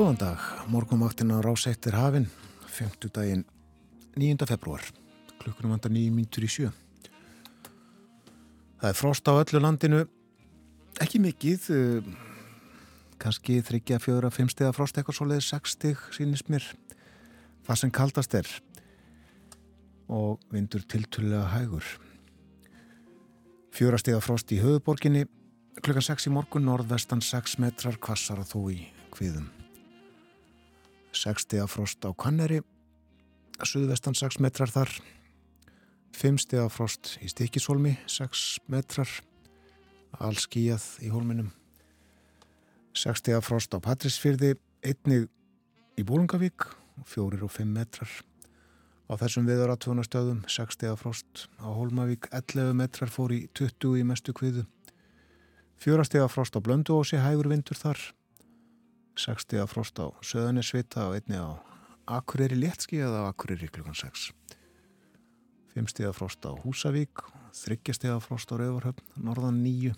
Góðan dag, morgunvaktin á Rásettir hafinn, 50 daginn 9. februar, klukkunum vandar 9 mínutur í sjö. Það er frost á öllu landinu, ekki mikið, eh, kannski þryggja, fjögra, fimm stiga frost eitthvað svoleiði, sex stig sínist mér, það sem kaldast er. Og vindur tiltölulega hægur. Fjögra stiga frost í höfuborginni, klukkan 6 í morgun, norðvestan 6 metrar, kvassar og þó í kviðum. 60 frost á Kanneri suðvestan 6 metrar þar. 5 steg frost í Stikisholmi 6 metrar. Alls skíjað í hólminum. 6 steg frost á Patrísfyrði einnig í Bólungavík 4 og 5 metrar. Á þessum viðar að tvona stöðum 6 steg frost á Hólmavík 11 metrar fór í 20 í mestu kviðu. 4 steg frost á Blönduósi hægur vindur þar 60 að frost á Söðanisvita og einni á Akureyri léttski eða Akureyri klukkan 6 5 stíða frost á Húsavík 3 stíða frost á Rauvarhöfn Norðan 9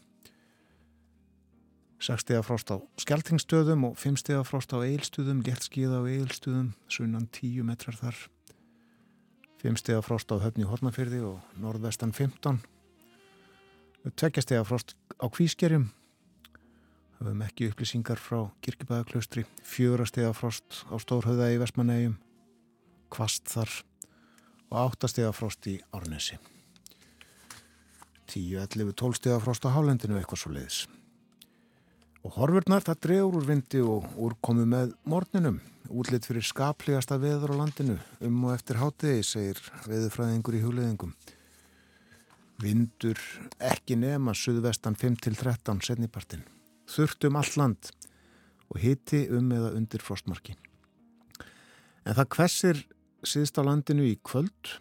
6 stíða frost á Skeltingstöðum og 5 stíða frost á Eilstöðum léttskiða á Eilstöðum sunnan 10 metrar þar. 5 stíða frost á Höfni Hortnafyrði og norðvestan 15 2 stíða frost á Kvískerjum höfum ekki upplýsingar frá kirkibæðaklaustri, fjórastega frost á Stórhauða í Vestmanægjum, kvast þar og áttastega frost í Árnesi. 10, 11, 12 stega frost á Hálendinu eitthvað svo leiðis. Og horfurnar það drefur úr vindi og úrkomi með morninum, útlitt fyrir skaplegasta veður á landinu, um og eftir hátiði, segir veðurfræðingur í hugleðingum. Vindur ekki nema suðvestan 5-13 setnipartinn þurft um all land og hiti um eða undir frostmarki. En það hversir síðst á landinu í kvöld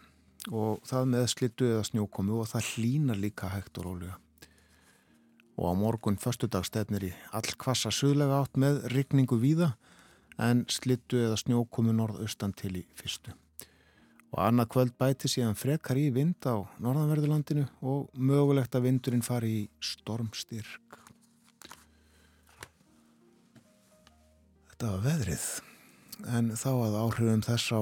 og það með slittu eða snjókomu og það hlínar líka hægt og rólega. Og á morgun förstudagstefnir í all kvassa suðlega átt með rigningu víða en slittu eða snjókomu norðaustan til í fyrstu. Og annað kvöld bæti síðan frekar í vind á norðanverðulandinu og mögulegt að vindurinn fari í stormstyrk. Þetta var veðrið. En þá að áhrifum þess á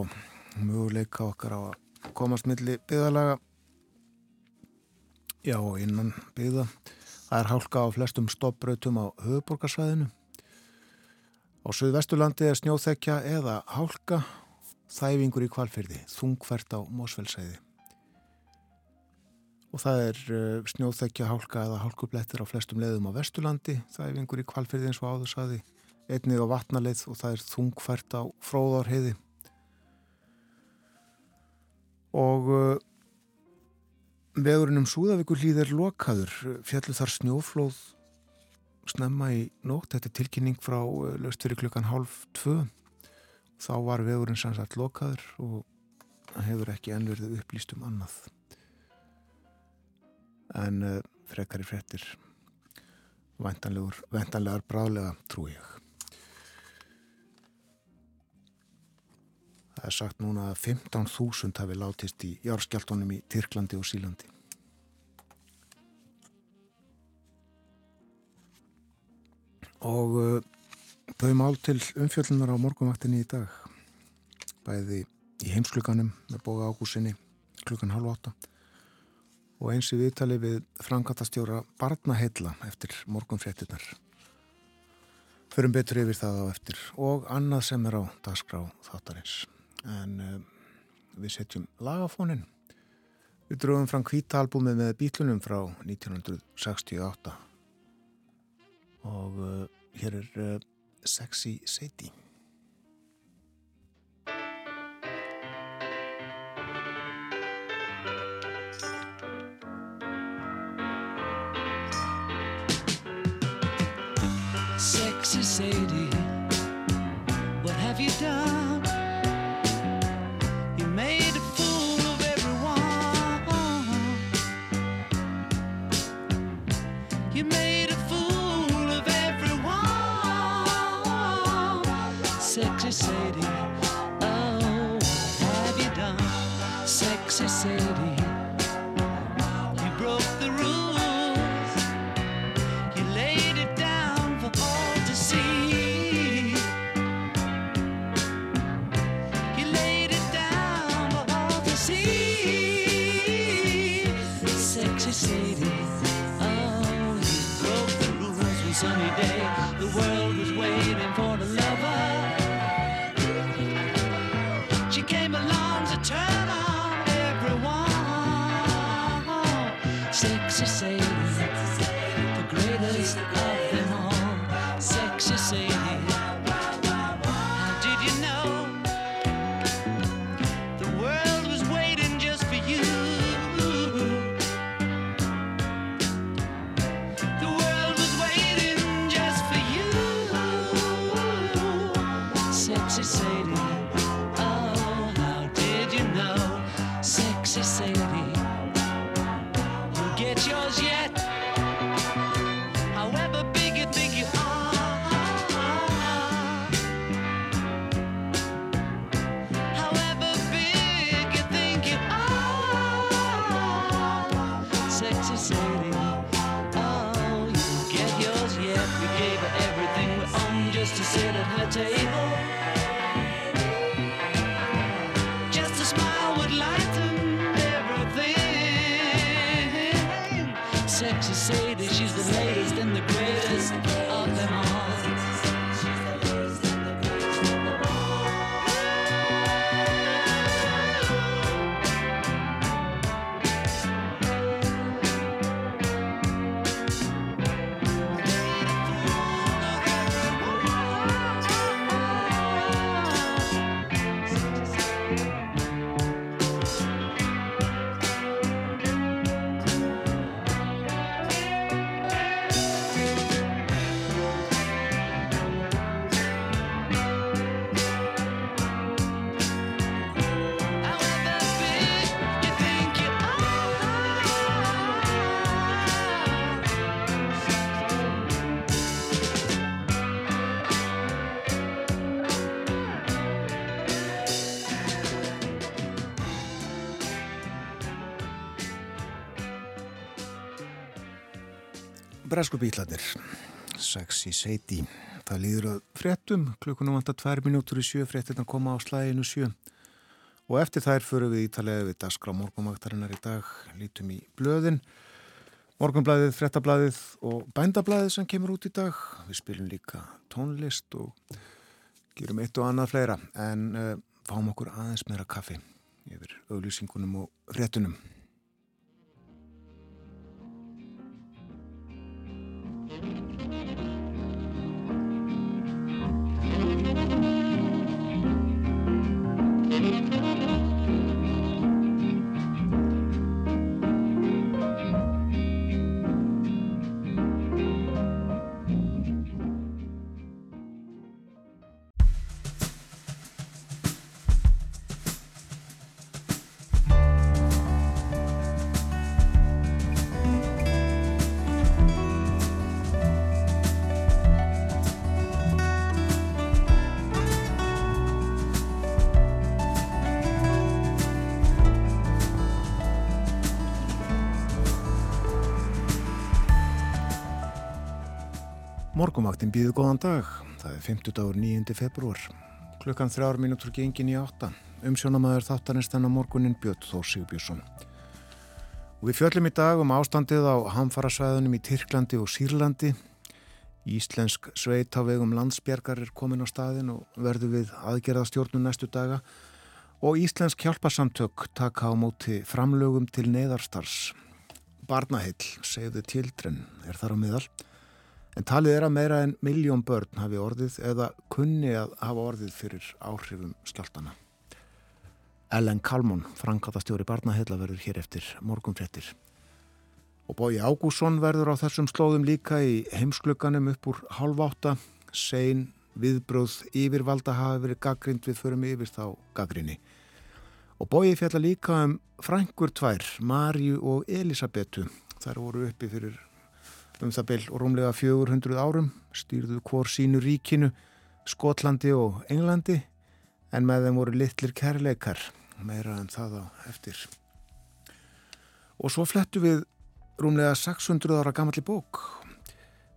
möguleika okkar á að komast milli byggðalaga já innan byggða. Það er hálka á flestum stoppbrautum á höfuborgarsvæðinu á Suðvesturlandi er snjóþekja eða hálka. Þæfingur í kvalfyrði þungfært á Mósfellsæði og það er uh, snjóþekja hálka eða hálkublettir á flestum leðum á Vesturlandi. Þæfingur í kvalfyrði eins og áðursaði einnig á vatnaleið og það er þungfært á fróðárheiði. Og uh, vegurinn um Súðavíkur hlýð er lokaður. Fjallu þar snjóflóð snemma í nótt, þetta er tilkynning frá uh, löst fyrir klukkan halv tvö. Þá var vegurinn sannsagt lokaður og hefur ekki ennverðið upplýst um annað. En uh, frekar í frettir væntanlegar brálega trú ég Það er sagt núna að 15.000 hafi látist í járskjáltónum í Tyrklandi og Sílandi. Og uh, þau mál til umfjöllunar á morgunvaktinni í dag. Bæði í heimsklukanum með bóða ágúsinni klukkan halv åtta og eins í viðtali við frangatastjóra Barnaheilla eftir morgunfréttinnar. Förum betur yfir það á eftir og annað sem er á dagskrá þáttarins en uh, við setjum lagafónin við drögum fram kvítalbúmið með bílunum frá 1968 og uh, hér er uh, Sexy Sadie. Sexy Sadie, Sadie. Oh, what have you done, sexy City? You broke the rules. You laid it down for all to see. You laid it down for all to see. Sexy Sadie. Oh, you broke the rules one sunny day. The world table. Bresku bílarnir, sexy Sadie. Það líður að fréttum, klukkunum vantar tvær minútur í sjö, fréttina koma á slæginu sjö. Og eftir þær förum við ítalega við daskra morgunvaktarinnar í dag, lítum í blöðin, morgunblæðið, fréttablæðið og bændablæðið sem kemur út í dag. Við spilum líka tónlist og gerum eitt og annað fleira, en uh, fáum okkur aðeins meira kaffi yfir auglýsingunum og fréttunum. Thank you. Morgumvaktin býðu góðan dag. Það er 50 dagur 9. februar. Klukkan þrjár mínútur gengin í átta. Umsjónamaður þáttanist þennan morgunin Björn Þór Sigbjörnsson. Við fjöllum í dag um ástandið á hamfarasvæðunum í Tyrklandi og Sýrlandi. Íslensk sveit á vegum landsbjergar er komin á staðin og verður við aðgerðastjórnum næstu daga. Og Íslensk hjálpasamtök taka á móti framlögum til neyðarstars. Barnaheill, segðu tildren, er þar á miðal. En talið er að meira en miljón börn hafi orðið eða kunni að hafa orðið fyrir áhrifum skjáltana. Ellen Kalmon, frangatastjóri barnaheilla, verður hér eftir morgunfrettir. Og Bói Ágússon verður á þessum slóðum líka í heimsklugganum upp úr halv átta. Sein viðbröð yfirvalda hafi verið gaggrind við förum yfir þá gaggrinni. Og Bói fjalla líka um frængur tvær, Marju og Elisabetu. Þær voru uppi fyrir um það byll og rúmlega 400 árum, stýrðu hvort sínu ríkinu, Skotlandi og Englandi en með þeim voru litlir kærleikar, meira en það á eftir. Og svo flettu við rúmlega 600 ára gammalli bók.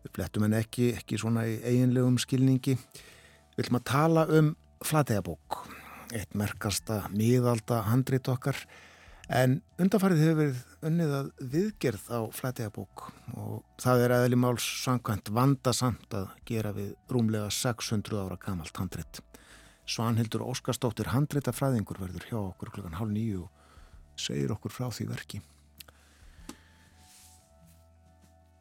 Við flettum henni ekki, ekki svona í eiginlegum skilningi. Við viljum að tala um flategabók, eitt merkasta miðalda handrit okkar, en undanfarið hefur verið unnið að viðgerð á flategabók og það er aðeins máls samkvæmt vandasamt að gera við rúmlega 600 ára gammalt handrit. Svanhildur Óskarstóttir handritafræðingur verður hjá okkur klukkan hálf nýju og segir okkur frá því verki.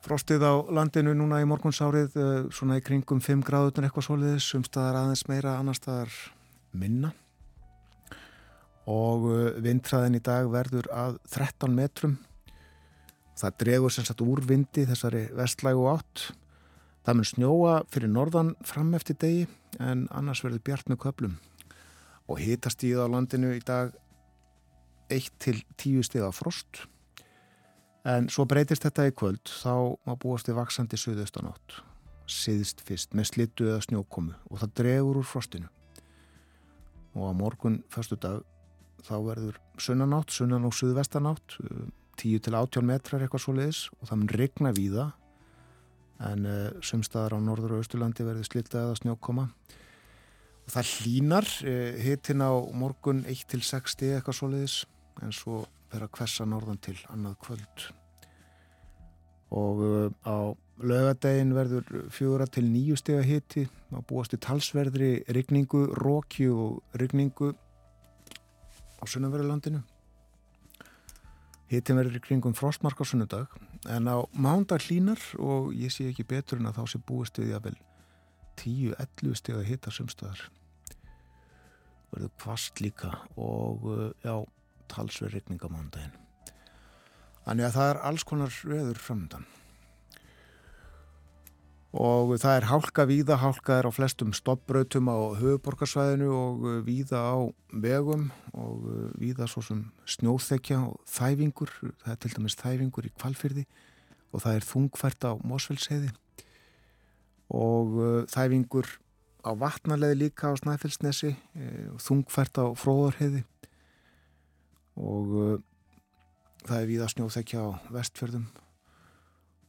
Frostið á landinu núna í morgunsárið svona í kringum 5 gráðunar eitthvað soliðis, umstaðar aðeins meira, annar staðar minna og vindræðin í dag verður að 13 metrum. Það dregur sem sagt úr vindi þessari vestlægu átt. Það mun snjóa fyrir norðan fram eftir degi en annars verður bjart með köplum og hitast í það á landinu í dag 1 til 10 stig af frost. En svo breytist þetta í kvöld. Þá má búast við vaksandi söðaustanátt siðst fyrst með slittu eða snjókomu. Og það dregur úr frostinu. Og á morgun fyrstu dag þá verður sunnanátt, sunnan og suðvestanátt 10 til 18 metrar eitthvað svo leiðis og það mun regna víða en uh, sumstaðar á norður og austurlandi verður slitað eða snjókoma. Og það hlínar uh, hitin á morgun 1 til 6 steg eitthvað svo leiðis en svo vera hversa norðan til annað kvöld. Og uh, á lögadegin verður fjóra til nýju stega hiti á búast í talsverðri rigningu, rókju og rigningu á sunnanverðurlandinu hitin verður í kringum frostmark á sunnudag en á mándag hlínar og ég sé ekki betur en að þá sé búist við að vel 10-11 stega hita sumstöðar verður kvast líka og já talsverð regning á mándaginn. Þannig að það er alls konar veður framöndan. Og það er hálka víða, hálka er á flestum stoppbrautum á höfuborgarsvæðinu og víða á vegum og víða svo sem snjóþekja og þæfingur, það er til dæmis þæfingur í kvalfyrði og það er þungfært á Mósfellsheiði og þæfingur á vatnarleði líka á Snæfellsnesi og þungfært á Fróðarheiði og uh, það er víða snjóþekja á vestfjörðum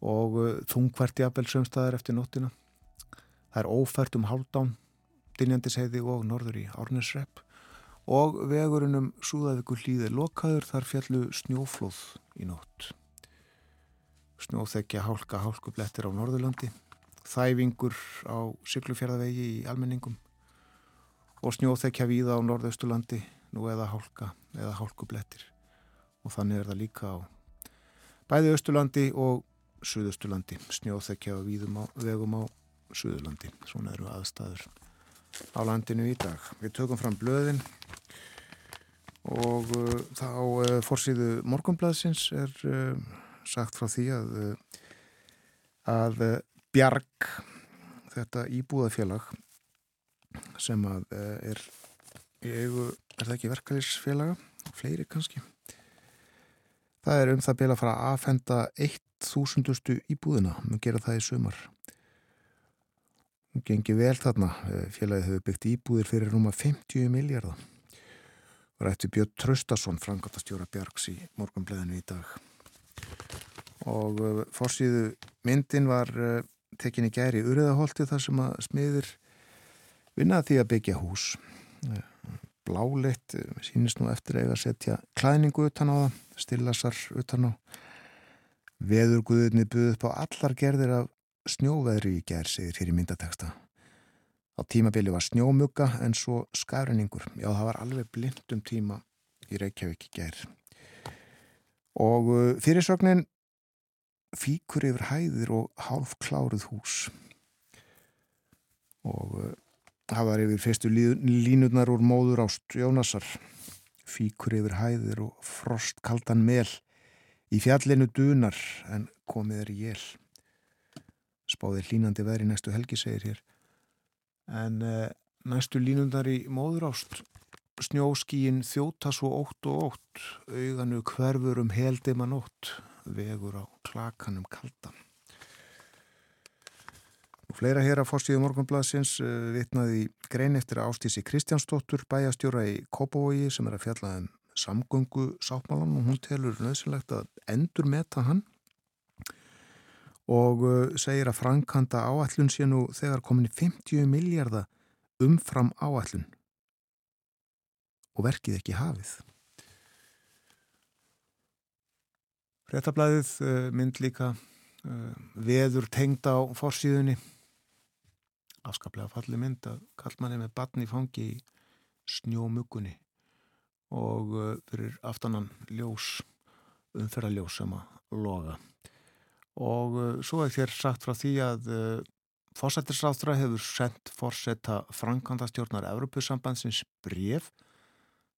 og uh, þungvært jafnvel sömstaðar eftir nóttina. Það er ófært um hálfdán, Dinjandisheiði og norður í Árnesrepp og vegurinn um Súðavíkur hlýði lokaður þar fjallu snjóflóð í nótt. Snjóþekja hálka hálkublettir á Norðurlandi, þæfingur á Siglufjörðavegi í almenningum og snjóþekja víða á Norðausturlandi nú eða hálka eða hálkublettir og þannig er það líka á bæði Östurlandi og Suðusturlandi snjóþekja og víðum á, vegum á Suðurlandi. Svona eru aðstæður á landinu í dag. Við tökum fram blöðin og uh, þá uh, fórsýðu morgunblæðsins er uh, sagt frá því að að Bjarg þetta íbúðafélag sem að er í eigu er það ekki verkefælisfélaga, fleiri kannski. Það er um það bila að fara að aðfenda 1000. íbúðina, maður gera það í sumar. Það gengi vel þarna, félagið hefur byggt íbúðir fyrir rúma 50 miljardar. Rætti Björn Traustason, frangatastjóra Bjarks í morgunbleðinu í dag. Og fórsýðu myndin var tekinni gæri í Uriðaholti þar sem að smiður vinnaði því að byggja hús bláleitt, sínist nú eftir eiga að setja klæningu utan á það, stillasar utan á. Veðurguðinni buðið upp á allar gerðir af snjóveðri í gerð, segir hér í myndateksta. Á tímabili var snjómugga en svo skærinningur. Já, það var alveg blind um tíma í Reykjavík í gerð. Og fyrirsögnin fíkur yfir hæðir og hálf kláruð hús. Og Var yfir fyrstu línutnar úr móður ást Jónasar, fíkur yfir hæðir og frost kaldan mel, í fjallinu dunar en komið er í jél. Spáði línandi veðri næstu helgi, segir hér. En eh, næstu línundar í móður ást, snjóskíin þjóta svo ótt og ótt, auganu hverfur um heldima nótt, vegur á klakanum kaldan. Og fleira hér að fórstíðu morgunbladsins uh, vitnaði grein eftir Ástísi Kristjánsdóttur bæjastjóra í Kópavogi sem er að fjalla um samgöngu sáttmálan og hún telur nöðsynlegt að endur meta hann. Og uh, segir að frankanda áallun sé nú þegar komin í 50 miljardar umfram áallun og verkið ekki hafið. Frettablaðið uh, mynd líka veður tengd á forsíðunni afskaplega falli mynd að kallmanni með batni fangi í snjómugunni og uh, fyrir aftanan ljós umferðaljós sem að loga. Og uh, svo er þér sagt frá því að uh, fósættisráþra hefur sendt fórsetta frankandastjórnar Evropasambandsins bref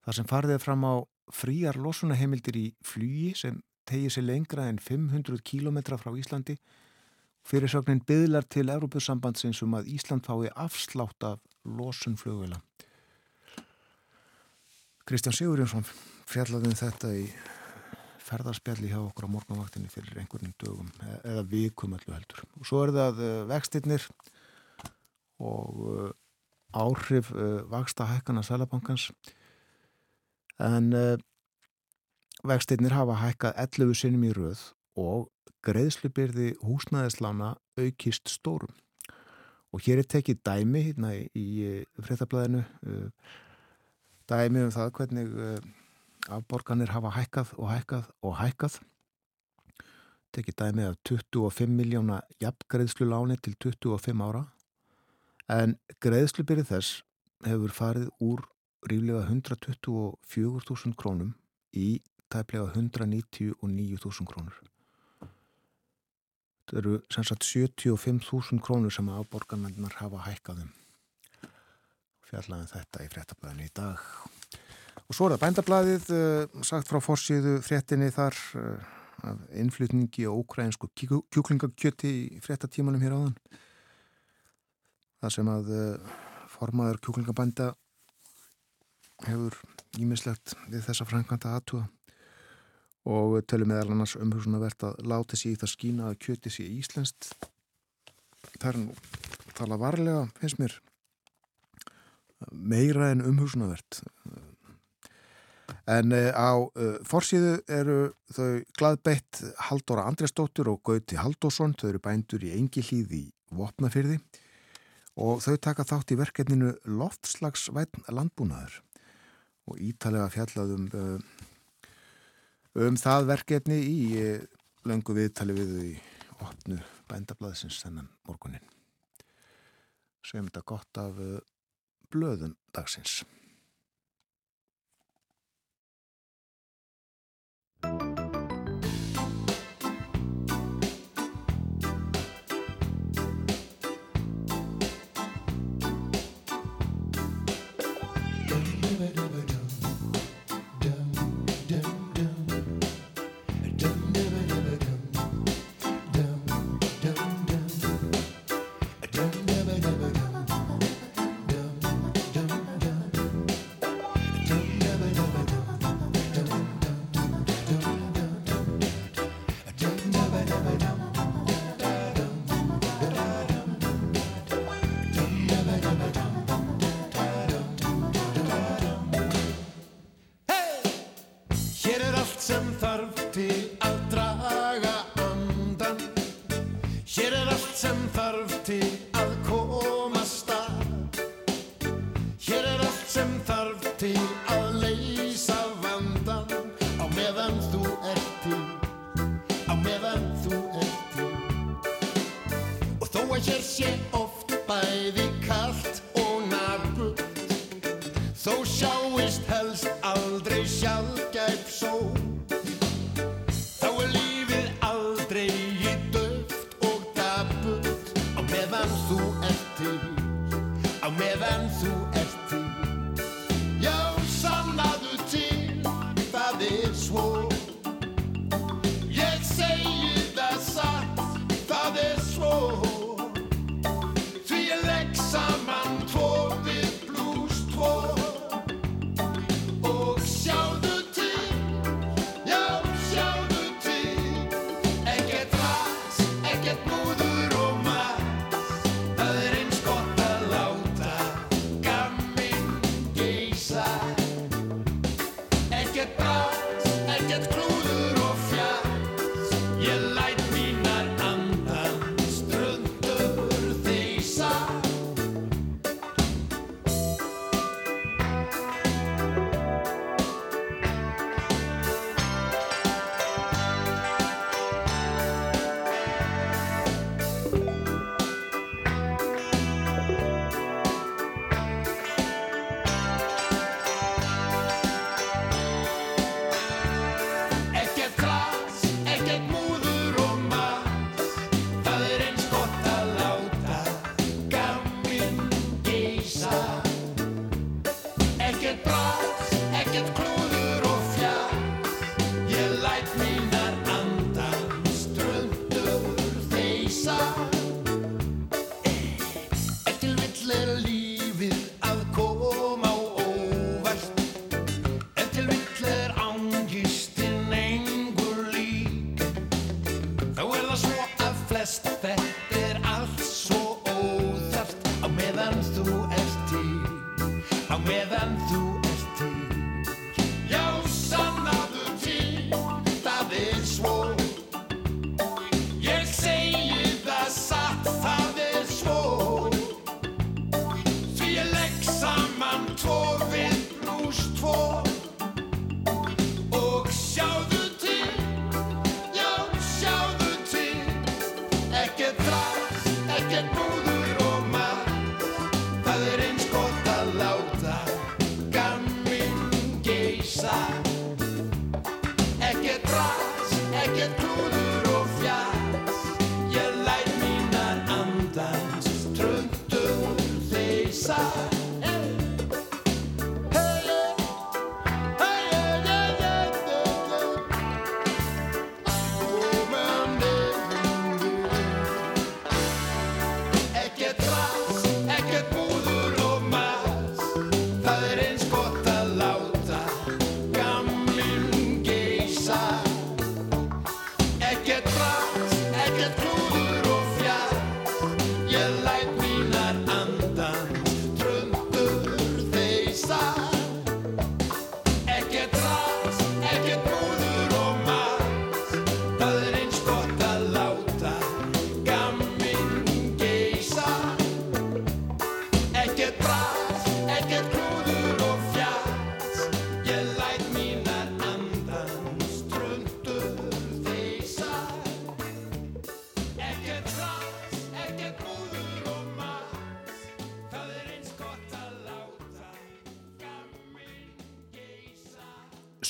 þar sem farðið fram á fríar losunaheimildir í flugi sem tegið sér lengra en 500 km frá Íslandi fyrirsögnin byðlar til Evropasambandsins um að Ísland fái afslátt af losun flugvila Kristján Sigurjónsson fjallaði um þetta í ferðarspjalli hjá okkur á morgunvaktinni fyrir einhvern dögum e- eða vikum öllu heldur. Og svo er það uh, vextinnir og uh, áhrif vaksta hækkana Sælabankans en vextinnir hafa hækkað 11 sinnum í röð og greiðslubyrði húsnæðislána aukist stórum. Og hér er tekið dæmi hérna í, fréttablaðinu dæmi um það hvernig afborganir hafa hækkað og hækkað og hækkað. Tekið dæmi af 25 miljóna jafngreðslu láni til 25 ára. En greiðslubyrði þess hefur farið úr ríflega 124.000 krónum í tæplega 199.000 krónur þetta eru sem sagt 75.000 krónur sem afborganarnar hafa hækkaðum fjallaðum þetta í fréttablaðinu í dag. Og svo er það bændablaðið, uh, sagt frá fórsíðu fréttinni þar uh, af innflutningi og ókrænsku kjúklingakjöti í fréttatímanum hér áðan. Það sem að uh, formaður kjúklingabænda hefur ímislegt við þessa frænkanta aðtúa og tölum meðal annars umhugsunarvert að láti sér í það skína að kjöti sér íslenskt. Það er nú tala varlega, finnst mér, meira en umhugsunarvert En uh, á uh, forsíðu eru þau gladbeitt Haldóra Andresdóttur og Gauti Haldósson, þau eru bændur í Engilíð í Vopnafyrði og þau taka þátt í verkefninu Loftslagsvætn landbúnaður. Og ítalega fjallaðum uh, um það verkefni í löngu viðtali við í opnu bændablaðsins þennan morgunin. Sveim þetta gott af blöðum dagsins. Það er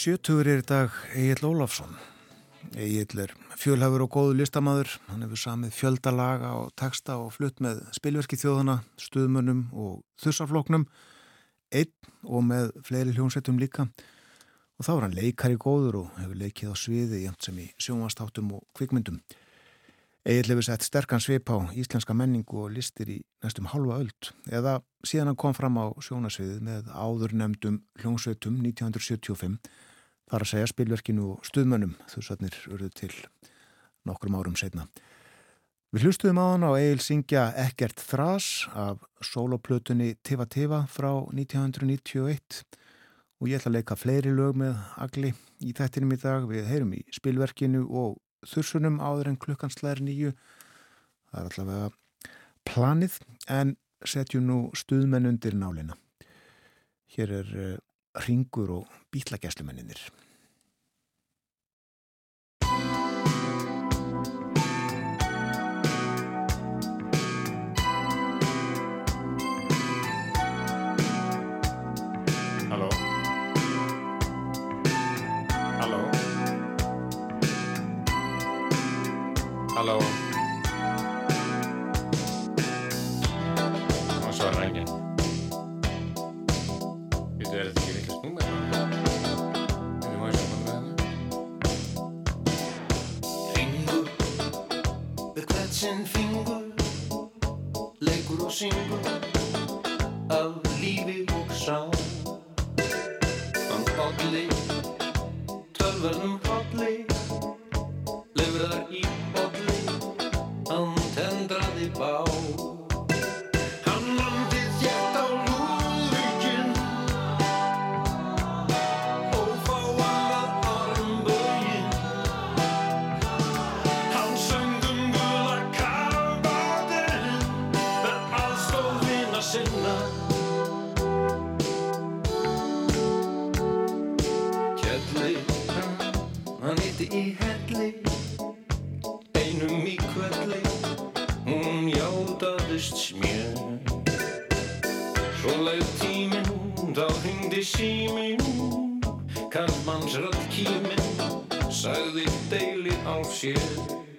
Sjötugur er í dag Egil Ólafsson. Egil er fjölhafur og góðu listamæður. Hann hefur samið fjöldalaga og texta og flutt með spilverki þjóðana, stuðmönnum og þussafloknum, einn og með fleiri hljónsettum líka. Og þá er hann leikar í góður og hefur leikið á sviði jæmt sem í sjónvastáttum og kvikmyndum. Egil hefur sett sterkan svip á íslenska menningu og listir í næstum halva öld eða síðan hann kom fram á sjónasviðið með áður nefndum hljónsveitum 1975 þar að segja spilverkinu og stuðmönnum þúsarnir urðu til nokkrum árum setna. Við hlustuðum á hann á Egil Singja Ekkert Þrás af soloplötunni Tiva Tiva frá 1991 og ég ætla að leika fleiri lög með Agli í þættinum í dag. Við heyrum í spilverkinu og þursunum áður en klukkansleir nýju. Það er allavega planið en setjum nú stuðmenn undir nálina. Hér er eh, ringur og bítlageslumenninir. Sinn fingur leikur og syngur af lífi og sá Hann bolli tölverðum bolli síminn Kallmanns rödd kíminn sagði deili á sér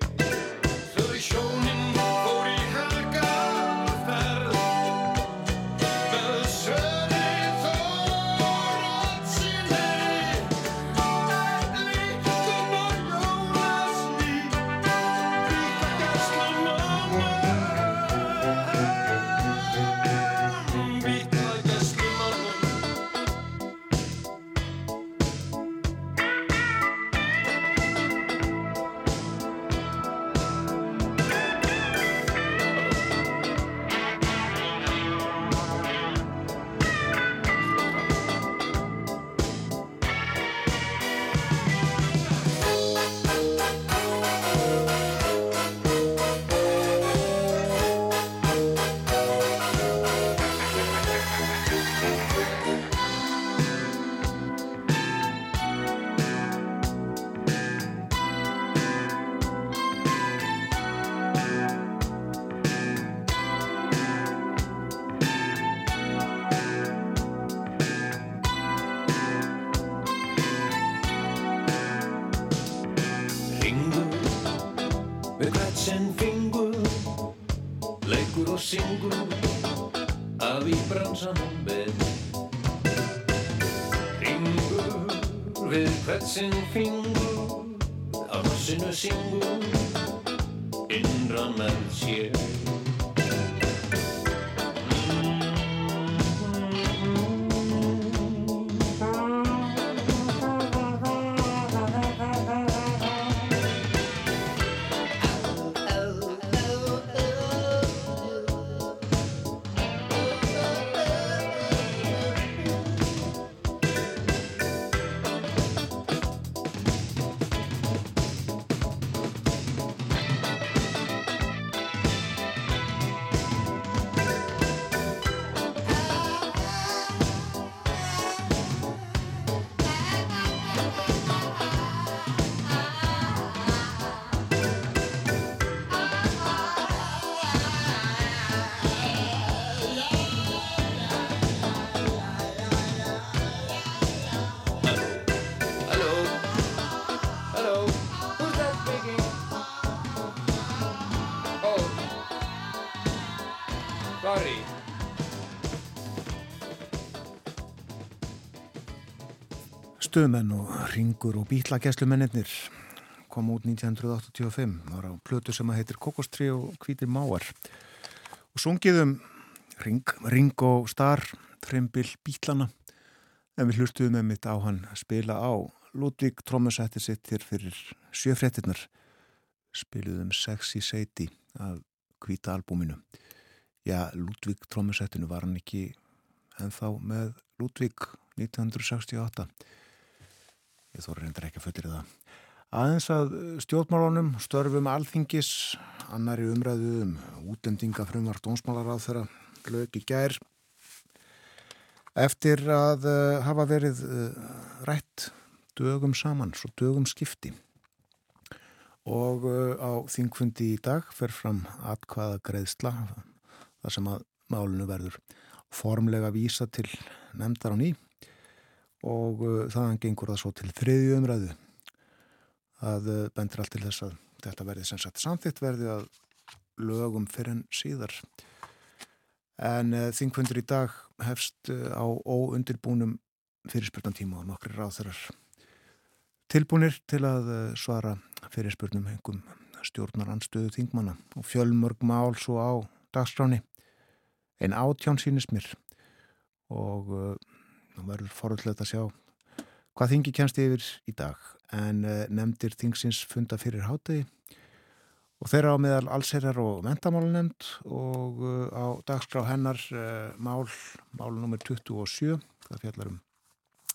Stuðmenn og ringur og bítlagesslumennir kom út 1985 var á plötu sem að heitir Kokostri og Hvítir Máar. Og sungið um ring, ring og star trimbil bítlana en við hlustuðum með mitt á hann að spila á. Ludvig trommusætti sitt hér fyrir sjöfréttinnar spiluðum Sexy Sadie af Hvíta albúminu. Já, Ludvig trommusættinu var hann ekki ennþá með Ludvig 1968 ég þóra reyndar ekki að fullir það. Aðeins að stjórnmálunum, störfum alþingis, annari umræðu um útendinga frumvar dónsmálar á þeirra lög í gær. Eftir að uh, hafa verið uh, rætt dögum saman, svo dögum skipti. Og uh, á þingfundi í dag fer fram atkvaða greiðsla, þar sem að málunu verður formlega vísa til nefndar á ný og uh, þaðan gengur það svo til þriðju umræðu. Að uh, bendur allt til þess að þetta verði sem sagt samþitt verði að lögum fyrir en síðar. En uh, þingfundur í dag hefst uh, á óundirbúnum fyrirspurnan tíma og nokkri ráþurar tilbúnir til að uh, svara fyrirspurnum hengum stjórnar anstöðu þingmanna. Og fjölmörg mál svo á dagskráni en átján sínist mér. Og Nú verður forðulegt að sjá hvað þingi kemst yfir í dag en uh, nefndir þingsins funda fyrir hátegi og þeirra á meðal allserjar og mentamálunemnd og uh, á dagskrá hennar uh, mál, mál nr. 27, það fjallar um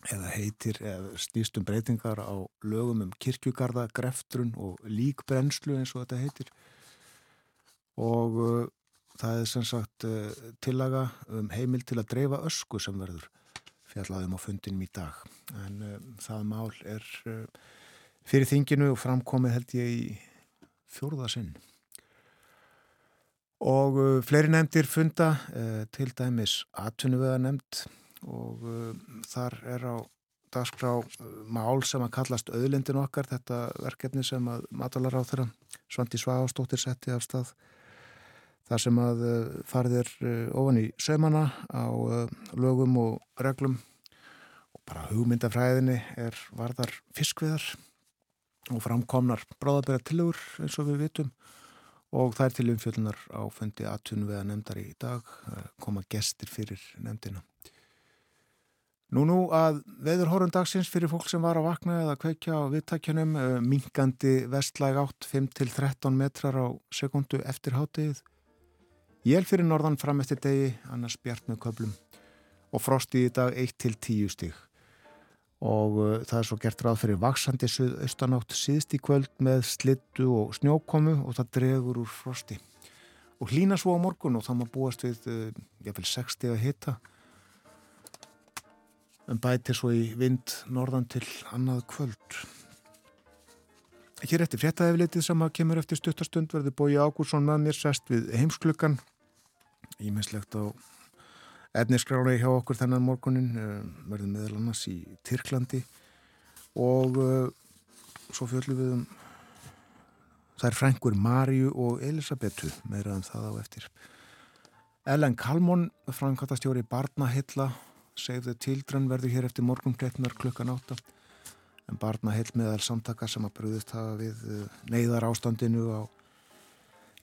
eða heitir eða snýst um breytingar á lögum um kirkjugarða, greftrun og líkbrennslu eins og þetta heitir og það er sem sagt tillaga um heimil til að dreifa ösku sem verður fjallaðum á fundinum í dag. En uh, það mál er uh, fyrir þinginu og framkomið held ég í fjórðasinn. Og uh, fleiri nefndir funda, til dæmis atvinnuveða nefnd og þar er á dagskrá mál sem að kallast auðlindin okkar, þetta verkefni sem að matalar á þeirra Svandi Svagastóttir setti af stað þar sem að farið er ofan í sömana á lögum og reglum. Og bara hugmyndafræðinni er varðar fiskviðar og framkomnar bráðabæra tilugur eins og við vitum. Og það er til umfjöldunar á fundi aðtunum við að nefndar í dag koma gestir fyrir nefndina. Nú nú að veðurhórun dagsins fyrir fólk sem var að vakna eða kveikja á viðtækjunum minkandi vestlæg átt 5-13 metrar á sekundu eftir hátegið Jél fyrir norðan fram eftir degi, annars bjart með köplum og frosti í dag 1-10 stíg. Og uh, það er svo gert ráð fyrir vaksandi austanátt síðst í kvöld með slittu og snjókomu og það dregur úr frosti. Og hlína svo á morgun og það má búast við, uh, ég vil 60 að hita. En bæti svo í vind norðan til annað kvöld. Hér eftir fréttaeflitið sem að kemur eftir stuttastund verður Bói Ágúrsson með mér sest við heimsklukkan ímislegt á etniskráli hjá okkur þennan morgunin verður meðal annars í Tyrklandi og uh, svo fjöldum við um Það er frængur Marju og Elisabetu, meira en það á eftir. Ellen Kalmon, framkvæmtastjóri Barnahilla, Save the Children verður hér eftir morgumkreitnar klukkan átta. En Barnahill meðal samtaka sem að brúðist hafa við eh, neyðar ástandinu á,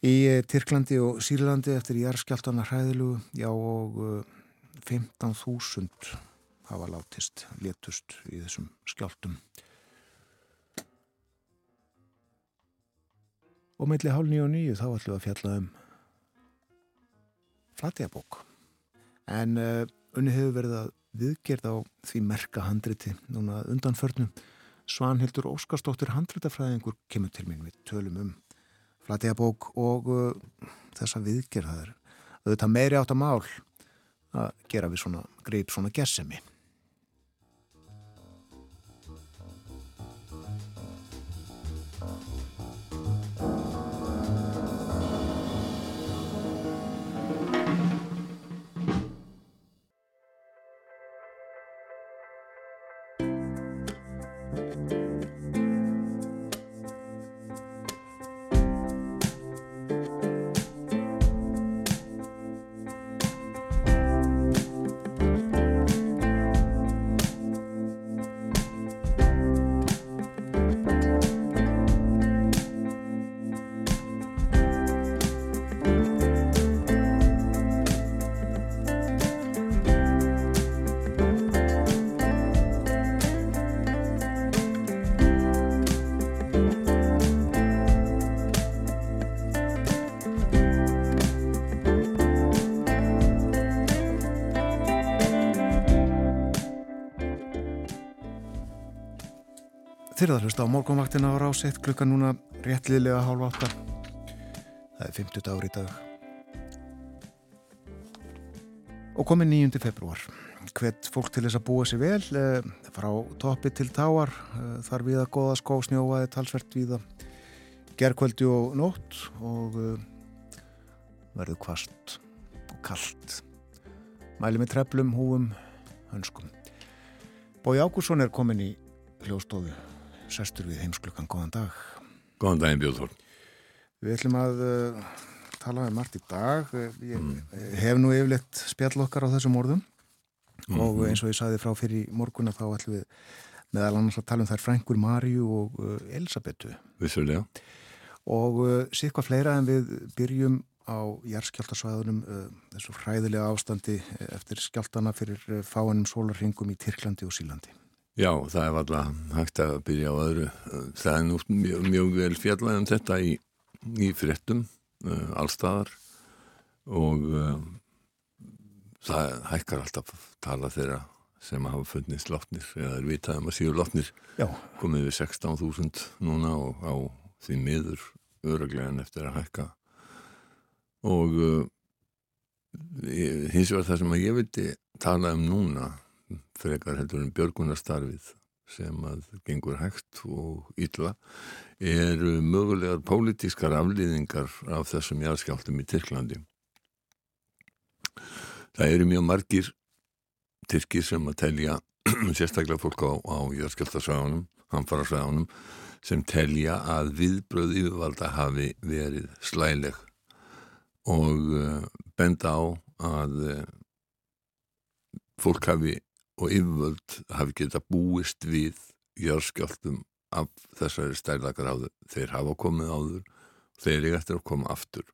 í eh, Tyrklandi og Sýrlandi eftir jærskjáltana hræðilugu. Já og eh, 15.000 hafa látist, létust í þessum skjáltum. Og meðli hálf nýju og nýju þá ætlum við að fjalla um flatjabók. En uh, unni hefur verið að viðgerð á því merka handriti núna undanförnum. Svanhildur Óskarsdóttir handritafræðingur kemur til mín við tölum um flatjabók og uh, þessa viðgerðaður. Þetta meiri átt að mál að gera við svona greip svona gessemi. Þyrðar hlusta á morgunvaktina á ráseitt klukkan núna réttliðlega hálf átta. Það er 50 dagur í dag. Og komið 9. februar. Hvet fólk til þess að búa sér vel eh, frá toppi til táar. Eh, þar við að goða skó snjóaði talsvert við að gerkvöldi og nótt og eh, verður kvast og kallt. Mæli með treflum, húum, hönskum. Bói Ágússon er komin í hljóstofu sestur við heimsklukkan, góðan dag. Góðan daginn Björn Við ætlum að uh, tala um margt í dag. Ég mm. hef nú yfirleitt spjall okkar á þessum orðum. Mm og eins og ég saði frá fyrir morgunna þá ætlum við meðal annars að tala um þær Frængur Marju og uh, Elisabetu Vissulega. Og uh, síðan fleira en við byrjum á jærskjáltasvæðunum þessu fræðilega ástandi eftir skjáltana fyrir fáanum sólarringum í Tyrklandi og Sílandi Já, það er alltaf hægt að byrja á öðru. Það er nú mjög, mjög vel fjallæg um þetta í, í fréttum uh, allstaðar og uh, það hækkar alltaf tala þeirra sem hafa funnist lotnir eða er vitað um að síður lotnir Já. komið við 16.000 núna og á því miður öruglegan eftir að hækka og uh, hins vegar það sem að ég vildi tala um núna frekar heldur en björgunastarfið sem að gengur hægt og illa eru mögulegar pólitískar aflýðingar af þessum jæðskjáltum í Tyrklandi. Það eru mjög margir Tyrkir sem að telja sérstaklega fólk á, á jæðskjáltasvæðunum, hamfarasvæðunum sem telja að viðbröð yfirvalda hafi verið slæleg og uh, benda á að uh, fólk hafi og yfirvöld hafi geta búist við jörskjáltum af þessari stærlakar áður. Þeir hafa komið áður, þeir eru eftir að koma aftur.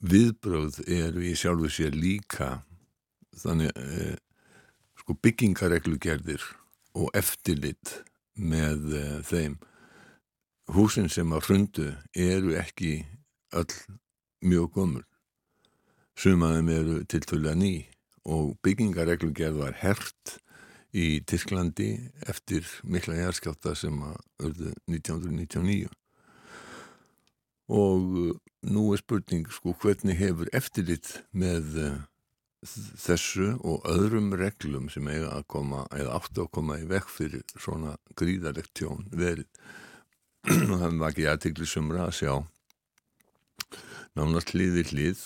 Viðbröð eru í sjálfu sér líka þannig eh, sko byggingareglugerðir og eftirlit með eh, þeim. Húsin sem á hrundu eru ekki öll mjög gömul. Sumaðum eru tiltölu að ný og byggingareglugerð var hert í Tyrklandi eftir mikla jæðskjáta sem að örðu 1999 og uh, nú er spurning sko hvernig hefur eftirlit með uh, þessu og öðrum reglum sem eiga að koma eða áttu að koma í vekk fyrir svona gríðarlegt tjón verið? Og það var ekki aðtikli sumra að sjá nánast hliði hlið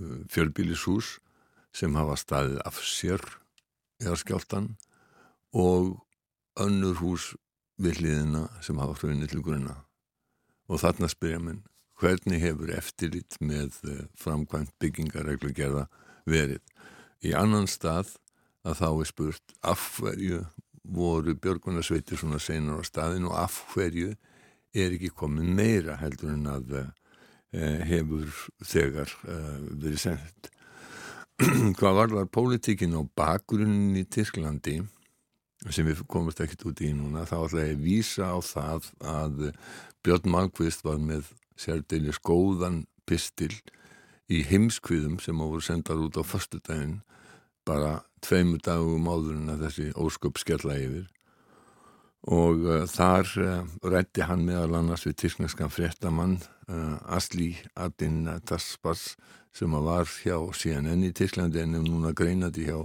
uh, fjölbílishús sem hafa staðið af sér eða skjáltan og önnur hús við hliðina sem hafa hrunið til grunna og þarna spyrja minn hvernig hefur eftirlit með eh, framkvæmt byggingareglugerða verið. Í annan stað að þá er spurt af hverju voru björgunarsveitir svona senur á staðin og af hverju er ekki komin meira heldur en að eh, hefur þegar eh, verið sendt. Hvað var það pólitíkin á bakgrunnin í Tyrklandi sem við komumst ekkert út í núna þá ætla ég að vísa á það að Björn Malmqvist var með sérdeilis góðan pistil í heimskviðum sem voru sendar út á förstudaginn bara tveimu dagum áður en að þessi ósköp skella yfir. Og uh, þar uh, rætti hann meðal annars við tyrkneskan fréttamann uh, Asli Adin Taspas sem að var hjá CNN í Tyrklandi en núna greinandi hjá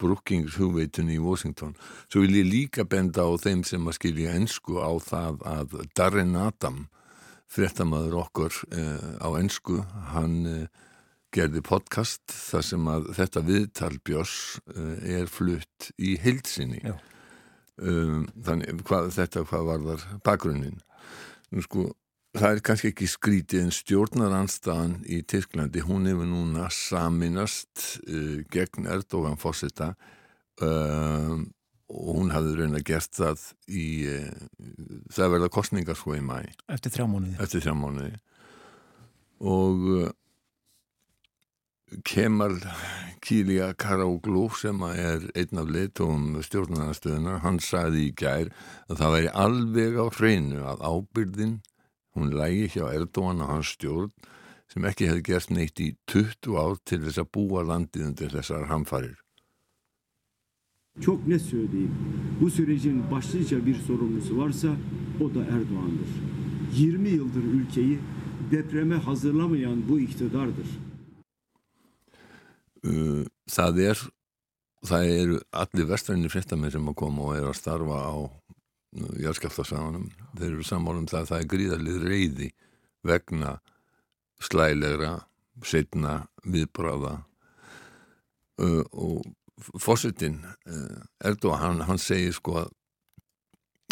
Brookings hugveitunni í Washington. Svo vil ég líka benda á þeim sem að skilja ennsku á það að Darren Adam, fréttamaður okkur eh, á ennsku, hann eh, gerði podcast þar sem að þetta viðtal Björns eh, er flutt í heilsinni. Um, þannig hvað, þetta hvað var þar bakgrunnin. Nú sko, það er kannski ekki skrítið en stjórnaranstaðan í Tyrklandi, hún hefur núna saminast uh, gegn Erdogan fósita uh, og hún hafði að gert það í uh, það verða kostningar sko í mæ Eftir þrjá mánuði. eftir þrjá mánuði og Kemal Kília Karauglu sem er einn af leitóum stjórnarnastöðunar, hann sagði í gær að það væri alveg á hreinu að ábyrðin hún lægi hjá Erdogan og hans stjórn sem ekki hefði gert neitt í 20 ár til þess að búa landið undir þessar hamfarir. Çok net söyleyeyim. Bu sürecin başlıca bir sorumlusu varsa o da Erdoğan'dır. 20 yıldır ülkeyi depreme hazırlamayan bu iktidardır. Uh, það er það eru allir vestræni fréttamenn sem að koma og eru að starfa á jarðskjálftasaganum. Þeir eru sammálum það að það er gríðarlið reyði vegna slælegra setna viðbráða uh, og fórsetin uh, Erdogan, hann, hann segir sko að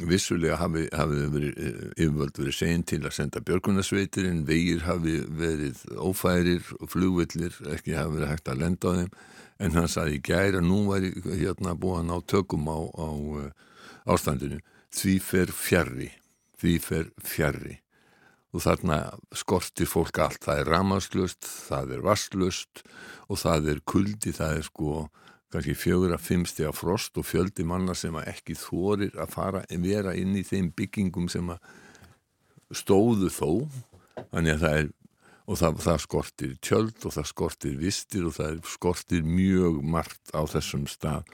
vissulega hafi, hafi verið, yfirvöld verið segin til að senda björgunarsveitirinn, vegir hafi verið ófærir og flugvillir ekki hafi verið hægt að lenda á þeim. En hann saði í gæra nú væri hérna búið að ná tökum á, á uh, ástandinu því fer fjarrri því fer fjarrri og þarna skortir fólk allt. Það er ramaslust, það er vastlust og það er kuldi. Það er sko kannski fjögur að fimmsti að frost og fjöldi manna sem að ekki þorir að fara en vera inn í þeim byggingum sem að stóðu þó. Þannig að það er og það, það skortir tjöld og það skortir vistir og það skortir mjög margt á þessum stað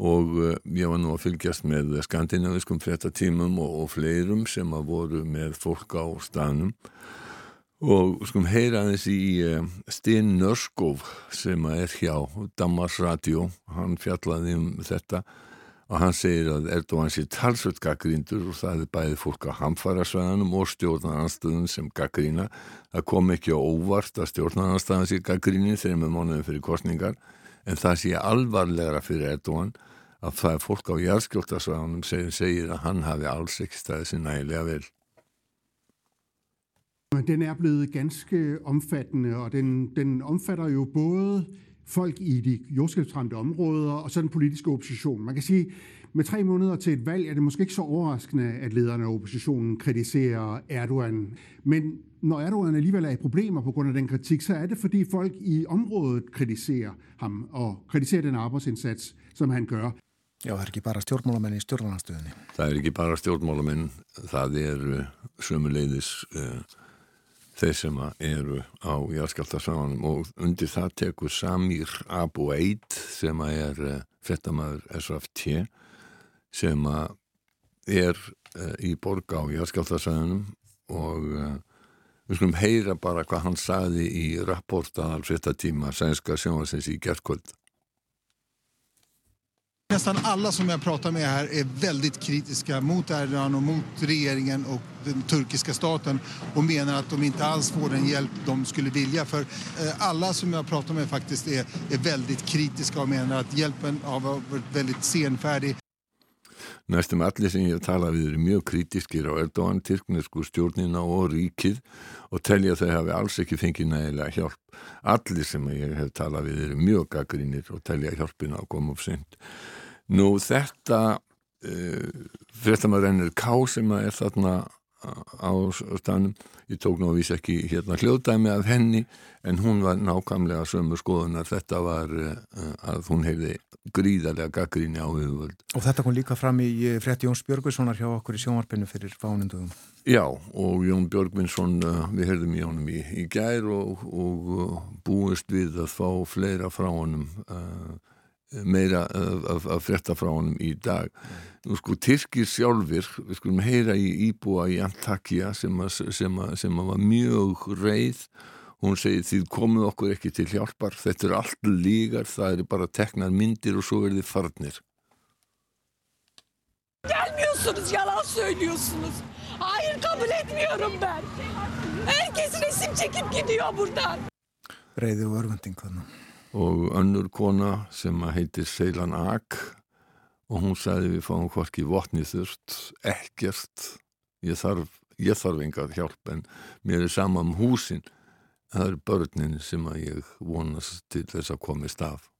og uh, ég var nú að fylgjast með skandinaviskum fréttatímum og, og fleirum sem að voru með fólk á staðnum. Og skum heyra aðeins í uh, Stinn Nörskov sem að er hjá Damas Radio. Hann fjallaði um þetta og hann segir að Erdogan sé talsvöld gaggrindur og það er bæði fólk á hamfarasvæðanum og stjórnarnarstöðun sem gaggrína það kom ekki á óvart að stjórnarnarstaðan sé gaggríni þegar með mánuðin fyrir kostningar en það sé alvarlegra fyrir Erdogan að það er fólk á jarðskjóltasvæðanum sem segir að hann hafi alls ekki staðið sér nægilega vel. Den er blevet ganske omfattende, og den, den omfatter jo både folk i de jordskabsramte områder og så den politiske opposition. Man kan sige, med tre måneder til et valg er det måske ikke så overraskende, at lederne af oppositionen kritiserer Erdogan. Men når Erdogan alligevel er i problemer på grund af den kritik, så er det fordi folk i området kritiserer ham og kritiserer den arbejdsindsats, som han gør. Já, það er ekki bara stjórnmálamenn í stjórnarnarstöðinni. Það er ekki bara stjórnmálamenn, það er uh, sömuleiðis uh, þeir sem eru á jarðskjáltasáðanum og undir það tekur Samir Abu Eid sem er uh, frettamæður SFT sem að er uh, í borga á jarðskjáltasáðanum og uh, við skulum heyra bara hvað hann saði í rapporta al tíma sænska sjónvarsins í gerðkvöld. Nästan alla som jag pratar med här är väldigt kritiska mot Erdogan och mot regeringen och den turkiska staten och menar att de inte alls får den hjälp de skulle vilja. För eh, alla som jag pratar med faktiskt är, är väldigt kritiska och menar att hjälpen har varit väldigt senfärdig. Næstum allir sem ég hef talað við eru mjög krítiskir á Erdogan, tyrknesku stjórnina og ríkið og telja þau hafi alls ekki fengið nægilega hjálp. Allir sem ég hef talað við eru mjög gaggrínir og telja hjálpina að koma upp seint. Nú þetta uh, fréttamaður ennir Ká sem er þarna á stanum ég tók nú að vísa ekki hérna hljóðdæmi af henni en hún var nákvæmlega sömu skoðunar. Þetta var uh, að hún hefði gríðarlega gaggríni á viðvöld Og þetta kom líka fram í frétti Jóns Björgvinssonar hjá okkur í sjónvarpinu fyrir fánundugum Já og Jón Björgvinsson uh, við heyrðum í honum í, í gær og, og uh, búist við að fá fleira frá honum meira af, af frétta frá honum í dag nú sko Tyrkir sjálfur við skulum heyra í íbúa í Antakya sem, a, sem, a, sem a var mjög reið hún segir því komuð okkur ekki til hjálpar þetta er allt lígar, það er bara teknar myndir og svo er þið farnir Gelmiyorsunuz, yalan söylüyorsunuz. Hayır kabul etmiyorum ben. Herkes resim çekip gidiyor buradan. Reiði og örvending þannig og önnur kona sem heitir Seilan Ak og hún sagði við fáum hvorki votni þurft, ekkert ég þarf, ég þarf engar hjálp en mér er sama um húsin það er börnin sem að ég vonast til þess að komist af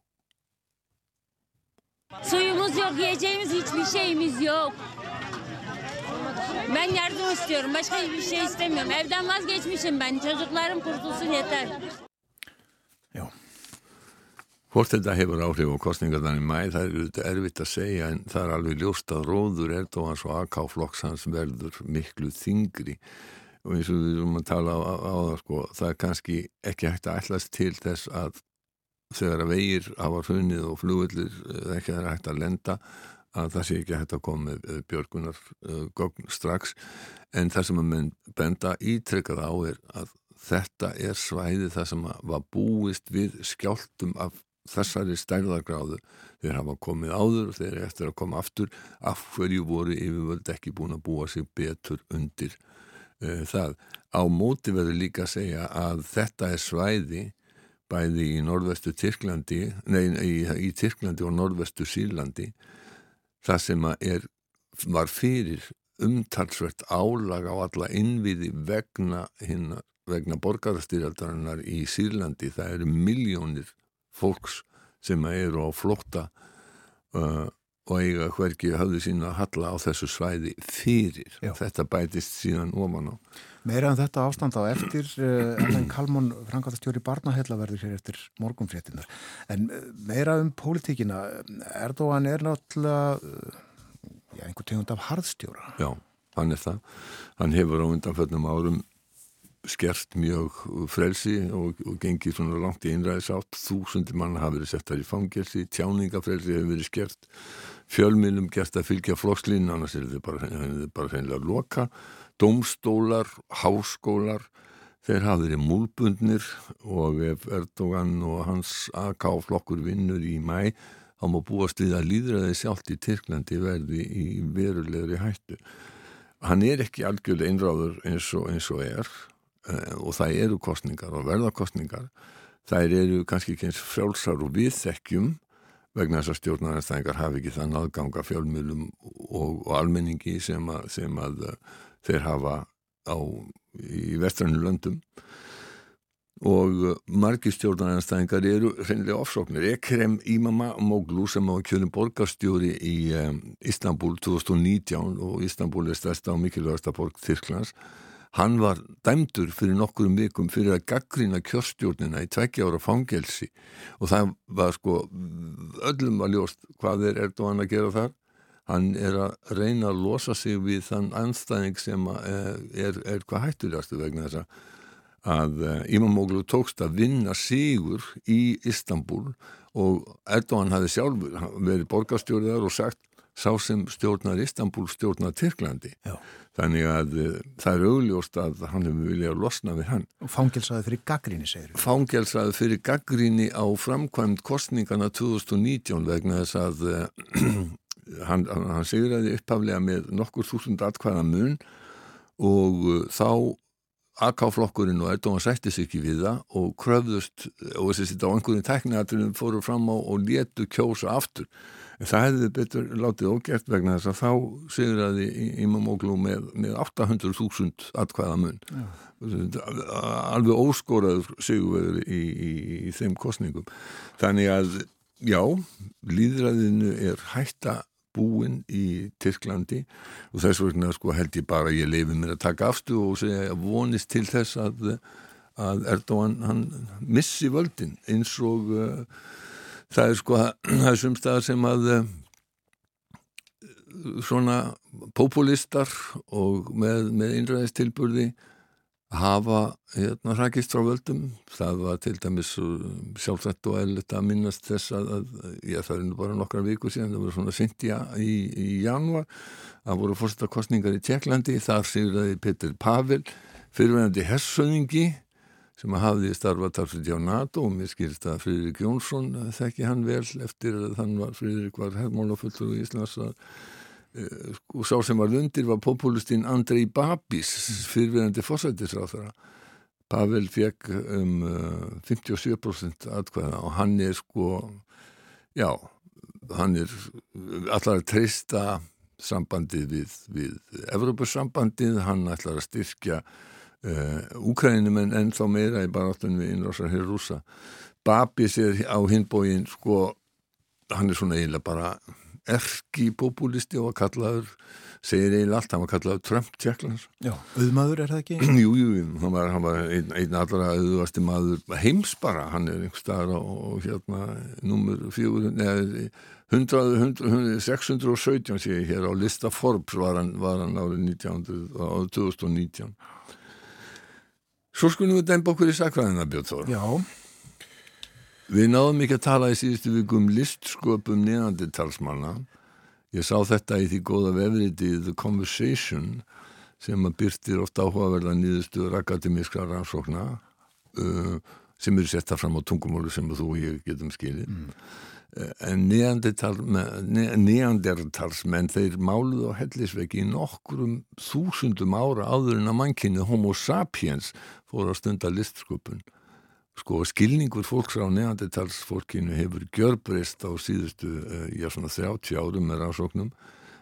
Suyumuz yok, yiyeceğimiz hiçbir şeyimiz yok. Ben yardım istiyorum. Başka hiçbir şey istemiyorum. Evden vazgeçmişim ben. Çocuklarım kurtulsun yeter. Hvort þetta hefur áhrif á kostningarnar í mæ, það er erfitt að segja en það er alveg ljóst að róður Erdóhans og AK-flokks hans verður miklu þingri og eins og við erum að tala á, á, það sko, það er kannski ekki hægt að ætlast til þess að þegar að vegir hafa hrunnið og flugullir ekki er hægt að lenda að það sé ekki hægt að koma með björgunar uh, gogn strax. En það sem að menn benda ítrekkað á er að þetta er svæði það sem var búist við skjáltum af þessari stærðargráðu þeir hafa komið áður og þeir eru eftir að koma aftur af hverju voru yfirvöld ekki búin að búa sig betur undir uh, það. Á móti verður líka að segja að þetta er svæði bæði í norðvestu Tyrklandi, nei, í, í Tyrklandi og norðvestu Sýrlandi það sem er, var fyrir umtalsvert álag á alla innviði vegna, hinna, vegna borgarastyrjaldarinnar í Sýrlandi. Það eru miljónir fólks sem eru á flótta uh, og eiga hverki hafðu sína að halla á þessu svæði fyrir. Já. Þetta bætist síðan ofan á. Meira en þetta ástand á eftir uh, Ellen Kalmón, frangatastjóri barnahella verður hér eftir morgunfréttinar. En uh, meira um pólitíkina. Erdogan er náttúrulega uh, já, einhver tegund af harðstjóra. Já, hann er það. Hann hefur á undanföllnum árum skert mjög frelsi og, og gengið svona langt í einræðisátt. Þúsundir mann hafa verið settar í fangelsi tjáningafrelsi hefur verið skert fjölmiðlum gert að fylgja flokkslín annars er þetta bara, bara hreinlega loka. Domstólar, háskólar þeir hafa verið múlbundnir og ef Erdogan og hans AK flokkur vinnur í mæ þá má búast við að líðræði sjálft í Tyrklandi verði í verulegri hættu. Hann er ekki algjörlega einráður eins og, eins og er og það eru kostningar og verðarkostningar þær eru kannski ekki eins frjálsar og viðþekkjum vegna þess að stjórnarnæstæðingar hafi ekki þann aðganga fjölmjölum og, og almenningi sem að, sem að uh, þeir hafa á, í vestrannu löndum og uh, margi stjórnarnæstæðingar eru reynilega ofsóknir. Ekrem Imama Moglu sem á kjörnum borgarstjóri í um, Istanbul 2019 og Istanbul er stærsta og mikilvægasta borg Þyrklands Hann var dæmdur fyrir nokkurum vikum fyrir að gaggrýna kjörstjórnina í tveggja ára fangelsi og það var sko öllum að ljóst hvað er Erdogan að gera þar. Hann er að reyna að losa sig við þann anstæðing sem er, er, er hvað hættulegastu vegna þess að eh, Ímamoglu tókst að vinna sigur í Istanbul og Erdogan hafi sjálfur verið borgarstjórið þar og sagt sá sem stjórnar Istanbul stjórnar Tyrklandi Já. Þannig að uh, það er augljóst að hann hefur viljað að losna við hann. Og fangelsaði fyrir gaggríni segir við fangelsaði fyrir gaggríni á framkvæmt kostningana 2019 vegna þess að uh, hann, hann segir að þið upphaflega með nokkur þúsund atkvæða mun og uh, þá AK-flokkurinn og Erdogan sætti sig ekki við það og kröfðust og þessi sitt á einhverjum tekniatriðum fóru fram á og létu kjósa aftur en það hefði betur látið ógert vegna þess að þá sigraði Imamoglu með, með 800.000 atkvæða mun alveg óskoraður sigurveður í, í, í þeim kostningum þannig að já, líðræðinu er hætta búin í Tyrklandi og þess vegna sko held ég bara ég leifi mér að taka afstu og segja að vonist til þess að, að Erdogan hann missi völdin eins og uh, það er sko það er sumstaðar sem að uh, svona populistar og með, með innræðistilburði hafa hérna hrakist frá völdum. Það var til dæmis sjálfsagt og eðlut að minnast þess að, að ég það er nú bara nokkra viku síðan það voru svona sint í, í, í januar það voru fórstakostningar í Tjekklandi. Þar sigurðaði Petur Pavel fyrirvenandi hersöðingi sem hafði starfað tarfsviti á NATO og mér skilst að Friðrik Jónsson þekki hann vel eftir að þann var Friðrik var herrmálafullur í Íslands að og sko, sá sem var undir var populistinn Andrei Babis fyrirverandi fórsættisráþara Pavel fekk um uh, 57% atkvæða og hann er sko já, hann er allar að treysta sambandið við, við Evropasambandið, hann ætlar að styrkja uh, Úkrænum en ennþá meira í baráttunum við innrásar hér rúsa Babis er á hinbóin sko, hann er svona eiginlega bara erki populisti og var kallaður segir eiginlega allt, hann var kallaður Trump Tjekklands Já, auðmaður er það ekki? Jú, jú, hann var, hann var einn, einn allra auðvasti maður heims bara, hann er einhver staðar og hérna numur 400, neða 100, 100, 617 sé ég hér á lista Forbes var hann, var hann árið 1900, árið 2019 Svo skulum við dæmba okkur í sakvæðina Björn Þór Já Við náðum ekki að tala í síðustu viku um listsköpum neðandi talsmanna. Ég sá þetta í því góða vefriti The Conversation sem að byrtir oft áhugaverða nýðustuður akademískra rannsókna uh, sem eru setta fram á tungumólu sem þú og ég getum skilið. Mm. En neandertalsmenn þeir máluð á hellisveggi í nokkrum þúsundum ára áður en að mannkynni homo sapiens fór að stunda listsköpun. Sko skilningur fólks á neandertalsfólkinu hefur gjörbreyst á síðustu, já svona 30 árum með rannsóknum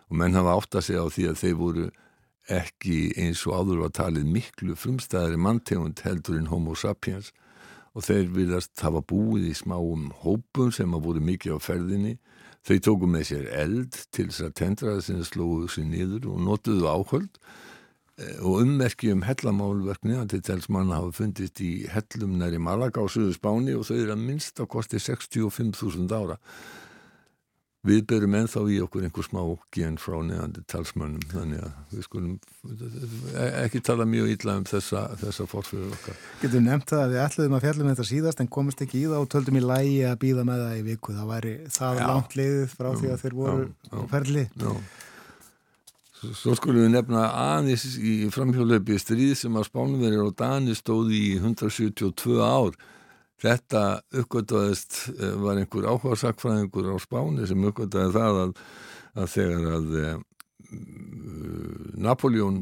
og menn hafa átt að segja á því að þeir voru ekki eins og áður var talið miklu frumstæðari manntegund heldur en homo sapiens og þeir viljast hafa búið í smáum hópum sem hafa voru mikið á ferðinni. Þau tóku með sér eld til þess að tendra þess að slóðu sér niður og notuðu áhöld. Og ummerki um hellamálverkni að til tels manna hafa fundist í hellum næri Malaga á Suðu Spáni og þau eru að minnst að kosti 65.000 ára við berum ennþá í okkur einhver smá gen frá neðandi talsmönnum þannig að við skulum ekki tala mjög ítla um þessa, þessa fórfyrir okkar Getur nefnt það að við ætluðum að fjallum þetta síðast en komist ekki í það og töldum í lægi að býða með það í viku það væri það já. langt liðið frá því að þeir voru á ferli Já Svo skulum við nefna aðeins í framhjólöpi stríð sem að spánverðir og Dani stóði í 172 ár. Þetta uppgöttaðist eh, var einhver áhugarsakfræðingur á Spáni sem uppgöttaði það að, að þegar að e, Napoleon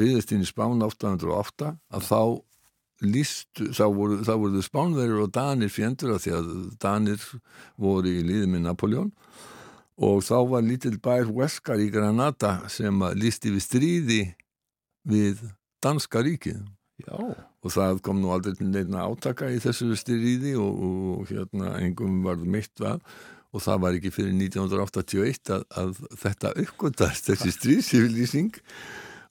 riðist inn í Spán 808 að þá lístu, þá voru, voru spánverðir og Danir fjendur að því að Danir voru í líði með Napoleon og þá var lítill bær Huescar í Granada sem lísti við stríði við Danska ríkið Já. Og það kom nú aldrei neina átaka í þessu stríði og, og hérna engum varð meitt vað og það var ekki fyrir 1981 að, að þetta uppgöndast þessi stríðsifilísing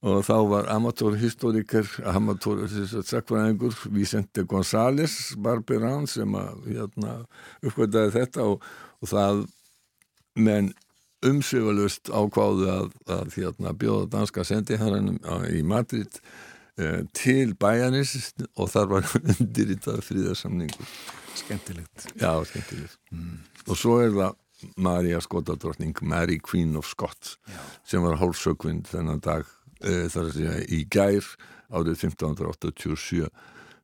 og þá var amatórhistoriker amatórhistoriker Vicente González Barberán sem að hérna, uppgöndaði þetta og, og það menn umsögulust ákváðu að, að hérna, bjóða danska sendiherranum í Madrid eh, til bæjanis og þar var undir í það fríðarsamningu Skemmtilegt Já, skemmtilegt mm. og svo er það Marja Skotadrottning Mary Queen of Scots Já. sem var hálfsökvind þennan dag eh, þar að segja í gær árið 1587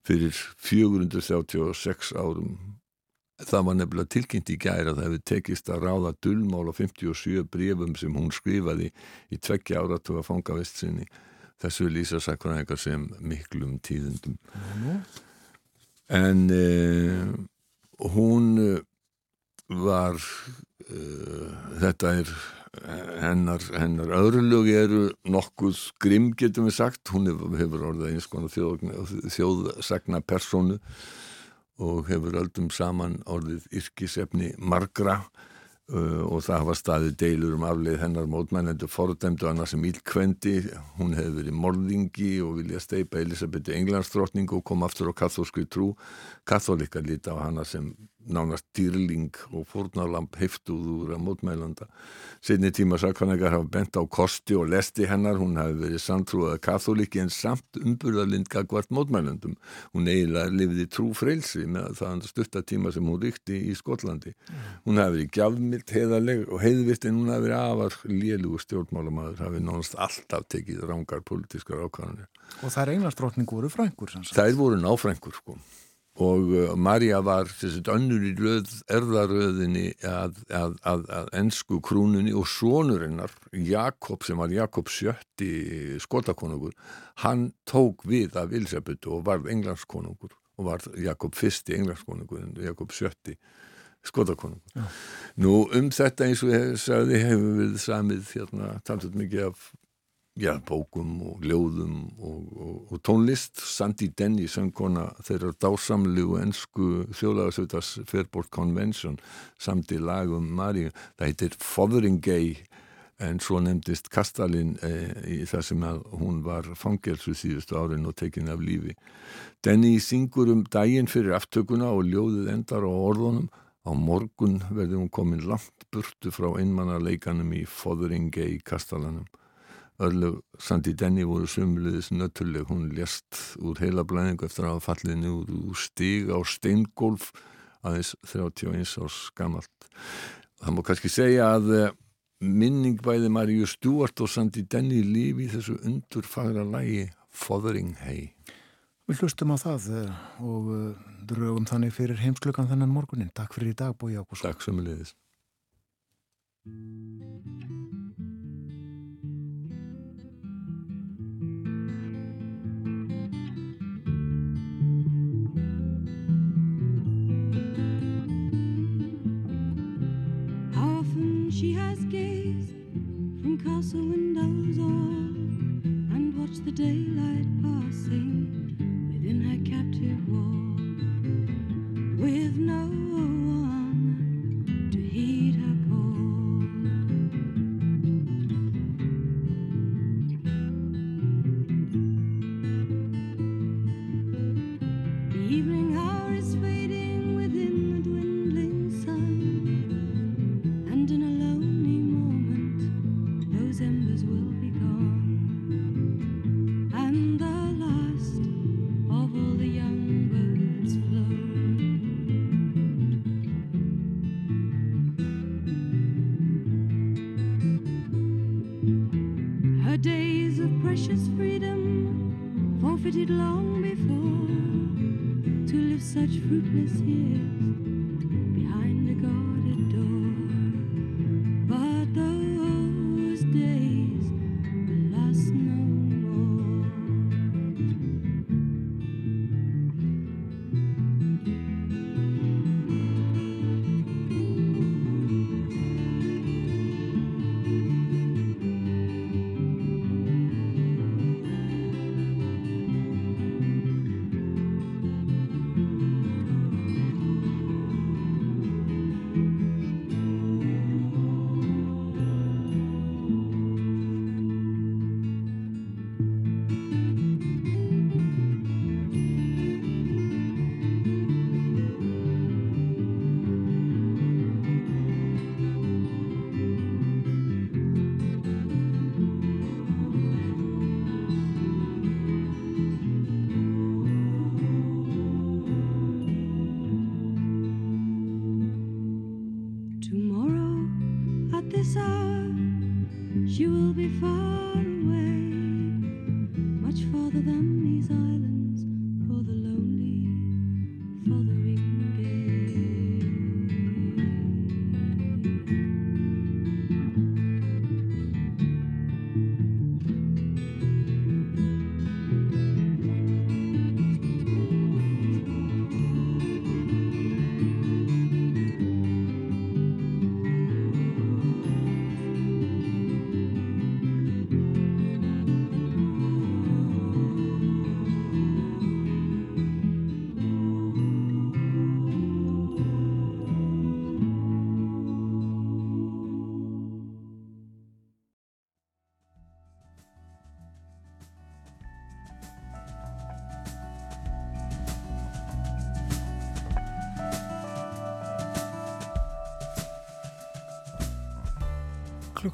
fyrir 436 árum Það var nefnilega tilkynnt í gæra að það hefði tekist að ráða dullmál á 57 brefum sem hún skrifaði í tveggja áratu að fanga vestsinni þessu lýsa sakfræðingar sem miklum tíðundum en uh, hún var uh, þetta er hennar, hennar öðrulög eru nokkuð grimm getum við sagt. Hún hefur, orðið eins konar þjóð, þjóðsagna personu og hefur öldum saman orðið yrkisefni margra og það hafa staðið deilur um afleið hennar mótmænendur fordæmdu hana sem ílkvendi hún hefur verið morðingi og vilja steipa Elisabethu Englandsdrottning og kom aftur á kathólskri trú. Katholikar líta á hana sem nánast dýrling og fórnalamp heftuð úr að mótmælanda setni tíma sakvannegar hafa bent á kosti og lesti hennar, hún hafi verið samtrúað katholiki en samt umburðarlind gagvart mótmælandum, hún eiginlega lifði trú frelsi með það stutta tíma sem hún ríkti í Skotlandi. Hún hafi verið gjafmild, heiðarleg og heiðvitt en hún hafi verið afar lélugu stjórnmálamæður, hafi nánast alltaf tekið rángar politískar ákvæðanir og það er englandsdrottning voru frængur sagt. Þær voru náfrængur sko og uh, Marja var þessi önnur í röð, erðaröðinni að, að, að, að ennsku krúnunni og sonurinnar Jakob sem var Jakob sjötti skotakonungur, hann tók við af Elisabethu og varð englandskonungur og var Jakob fyrsti englandskonungur en Jakob sjötti skotakonungur. Já. Nú um þetta eins og ég sagði hefur við samið hérna talsett mikið af já, bókum og ljóðum og, og, og tónlist. Sandy Denny söngkona þeirra dásamlegu ennsku þjóðlagasveitas Fairport Convention samt í lagum Maríu. Það heitir Fotheringay en svo nefndist Kastalin eh, í það sem að hún var fangelsu síðustu árin og tekin af lífi. Denny syngur um daginn fyrir aftökuna og ljóðið endar á orðunum. Á morgun verður hún komin langt burtu frá einmannaleikanum í Fotheringay Kastalanum Örlög Sandi Denny voru sumulegis nöttuleg, hún lést úr heila blæðingu eftir að hafa fallið niður úr stig á steingólf aðeins 31 árs gamalt. Það má kannski segja að eh, minning bæði Maríu Stúart og Sandi Denny lífi í þessu undurfagra lægi Fothering Hay. Við hlustum á það eh, og eh, drögum þannig fyrir heimsklugan þennan morgunin. Takk fyrir í dag, Bói Ákusson. Takk sumulegis. Often she has gazed from castle windows all and watched the daylight passing within her captive wall with no forfeited long before to live such fruitless years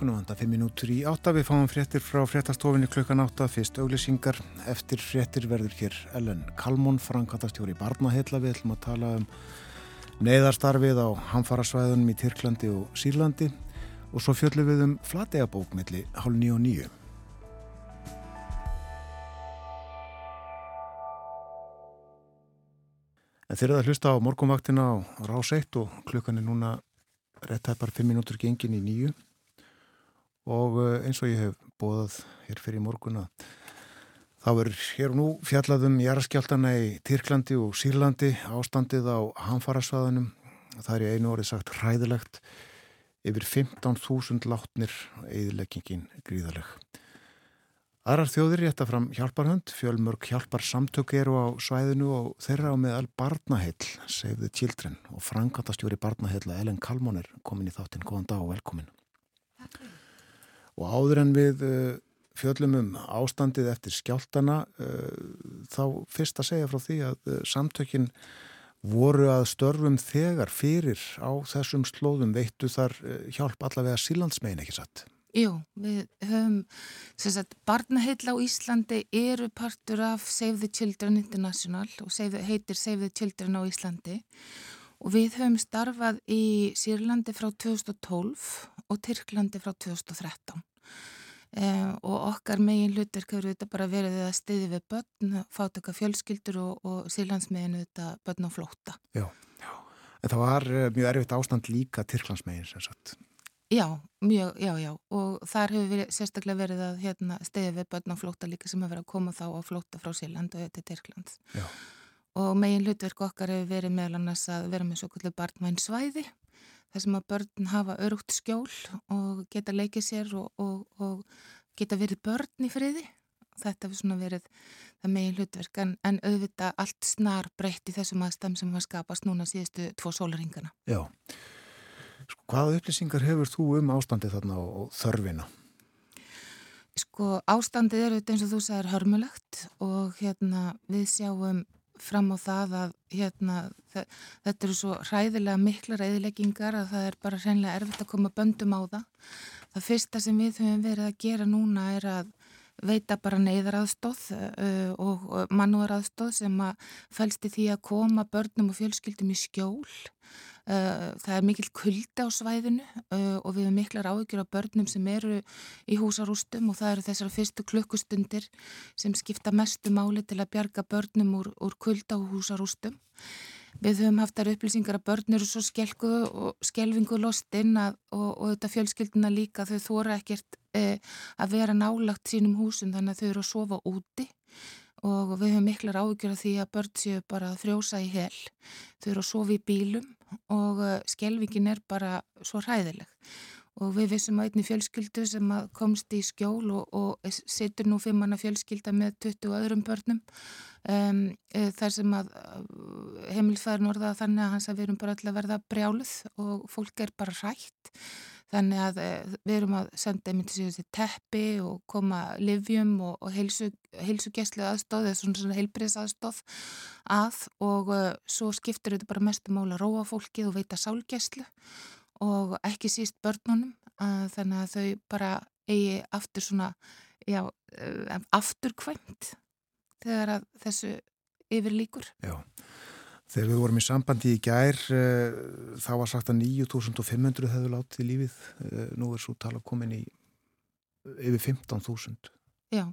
Klukkan vanda 5 minútur í 8 við fáum fréttir frá fréttastofinni klukkan 8 fyrst auglýsingar. Eftir fréttir verður hér Ellen Kalmón frankantastjóri Barnahella við ætlum að tala um neyðarstarfið á hamfarasvæðunum í Tyrklandi og Sýrlandi. Og svo fjöllum við um flategabók milli hálf 9 og 9 En þeir eru að hlusta á morgunvaktina á rás 1 og klukkan er núna rétt hæppar 5 minútur gengin í nýju og eh, eins og ég hef bóðað hér fyrir morguna þá er hér nú fjallaðum jæraskjáltana í Tyrklandi og Sýrlandi ástandið á hamfarasvæðunum. Það er í einu orðið sagt hræðilegt. Yfir 15.000 látnir eðileggingin gríðaleg Aðrar þjóðir rétta fram hjálparhönd, fjölmörg hjálpar samtök eru á svæðinu og þeirra á meðal Barnaheill, Save the Children og frangandastjóri Barnaheilla Ellen Kalmón er komin í þáttinn, góðan dag og velkomin. Og áður en við uh, fjöllum um ástandið eftir skjáltana, uh, þá fyrst að segja frá því að uh, samtökin voru að störfum þegar fyrir á þessum slóðum veittu þar hjálp allavega sílandsmegin ekki satt. Jú, við höfum, sem sagt, barnaheilla á Íslandi eru partur af Save the Children International og save, heitir Save the Children á Íslandi og við höfum starfað í Sýrlandi frá 2012 og Tyrklandi frá 2013 eh, og okkar megin hlutir hefur þetta bara verið að stiði við börn, fátöka fjölskyldur og, og Sýrlandsmeginu þetta börn og flóta. Já, já, en það var eh, mjög erfitt ástand líka Tyrklandsmegin sem sagt. Já, mjög, já, já og þar hefur verið, sérstaklega verið að hérna, stegið við börn á flóta líka sem hefur verið að koma þá á flóta frá Sýrland og til Tyrklands Já. og megin hlutverk okkar hefur verið meðal annars að vera með svo kvöldu barnvæn svæði þar sem að börn hafa örugt skjól og geta leikið sér og, og, og geta verið börn í friði. Þetta hefur svona verið það megin hlutverk en, en auðvitað allt snar breytt í þessum aðstæm sem var skapast núna síðustu tvo sólaringana Já. Sko, hvaða upplýsingar hefur þú um ástandið þarna og, þörfina? Sko ástandið eru eins og þú sagðir hörmulegt og hérna við sjáum fram á það að hérna þetta eru svo hræðilega mikla reyðileggingar að það er bara hreinlega erfitt að koma böndum á það. Það fyrsta sem við höfum verið að gera núna er að veita bara neyðaraðstóð uh, og mannúaraðstóð sem að fælst í því að koma börnum og fjölskyldum í skjól það er mikil kuldi á svæðinu uh, og við erum miklar áhyggjur af börnum sem eru í húsarústum og það eru þessar fyrstu klukkustundir sem skipta mestu máli til að bjarga börnum úr, úr kulda og húsarústum. Við höfum haft þar upplýsingar að börn eru svo skelguðu og skelvingu lostinn og, og þetta fjölskylduna líka þau þóra ekkert uh, að vera nálagt sínum húsum þannig að þau eru að sofa úti og við höfum miklar áhyggjur af því að börn séu bara að frjósa í hel. Þau eru að sofa í bílum og skelvingin er bara svo hræðileg og við vissum að einni fjölskyldu sem komst í skjól og, og setur nú fimm manna fjölskylda með 20 öðrum börnum um, þar sem að heimilfæðin orðaða þannig að hans að við erum bara alltaf verða brjáluð og fólk er bara hrætt þannig að við erum að senda einmitt til teppi og koma livjum og, og heilsu, heilsugeslu aðstóð eða svona, svona heilbriðs aðstóð að og uh, svo skiptur þetta bara mestu mála róa fólkið og veita sálgeslu og ekki síst börnunum að þannig að þau bara eigi aftur svona já, uh, aftur kvæmt þegar þessu yfir líkur Já Þegar við vorum í sambandi í gær uh, þá var sagt að 9.500 hefur látið lífið. Uh, nú er svo tala komin í yfir 15.000 Já,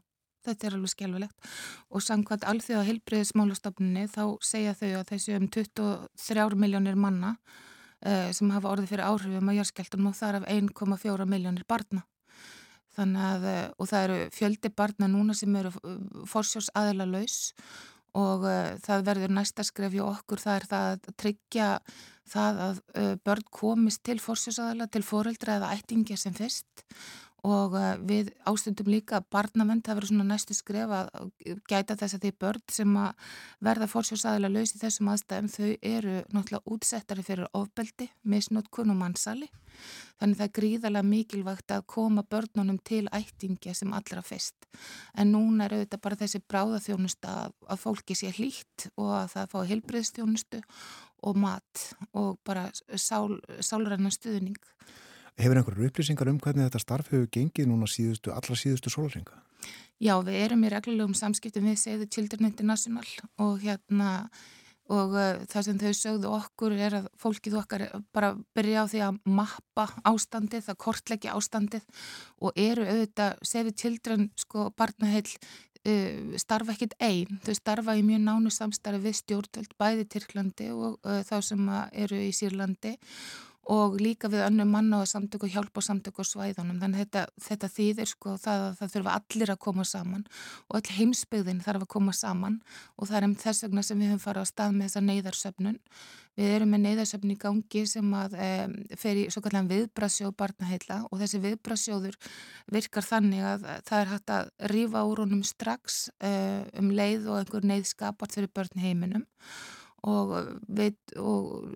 þetta er alveg skjálfilegt og samkvæmt alþjóða heilbreyðismálastofnunni þá segja þau að þessu um 23 miljónir manna uh, sem hafa orðið fyrir áhrifum að járskjáltunum og þar af 1,4 miljónir barna. Þannig að og það eru fjöldi barna núna sem eru forsjós aðela laus og uh, það verður næsta skref hjá okkur, það er það að tryggja það að uh, börn komist til fórsjósaðala, til fóreldra eða ættingja sem fyrst og uh, við ástundum líka að barnavend það verður svona næstu skref að gæta þess að því börn sem að verða fórsjósaðala laus í þessum aðstæðum þau eru náttúrulega útsettari fyrir ofbeldi, misnótkun og mannsali þannig það er gríðarlega mikilvægt að koma börnunum til ættingja sem allra fyrst. En núna er auðvitað bara þessi bráðaþjónusta að, fólki sé hlýtt og að það fá heilbriðstjónustu og mat og bara sál, sálræna stuðning Hefur einhverju upplýsingar um hvernig þetta starf hefur gengið núna síðustu, allra síðustu sólaringa? Já, við erum í reglulegum samskiptum við the Children International og hérna og uh, það sem þau sögðu okkur er að fólkið okkar bara byrja á því að mappa ástandið, að kortleggja ástandið og eru auðvitað the Children sko barnaheil uh, starfa ekkit einn, þau starfa í mjög nánu samstarfi við stjórnvöld bæði Tyrklandi og uh, þá sem eru í Sýrlandi og líka við önnum manna og samtök og hjálp og samtök og svæðunum. Þannig þetta, þetta þýðir sko það að það þurfa allir að koma saman og all heimsbyggðin þarf að koma saman og það er um þess vegna sem við höfum farið á stað með þessa neyðarsöfnun. Við erum með neyðarsöfnun í gangi sem að e, fer í svo kallan viðbrasjóð barnaheila og þessi viðbrasjóður virkar þannig að það er hægt að rífa úr honum strax e, um leið og einhver neyðskapart fyrir börn heiminum og, við, og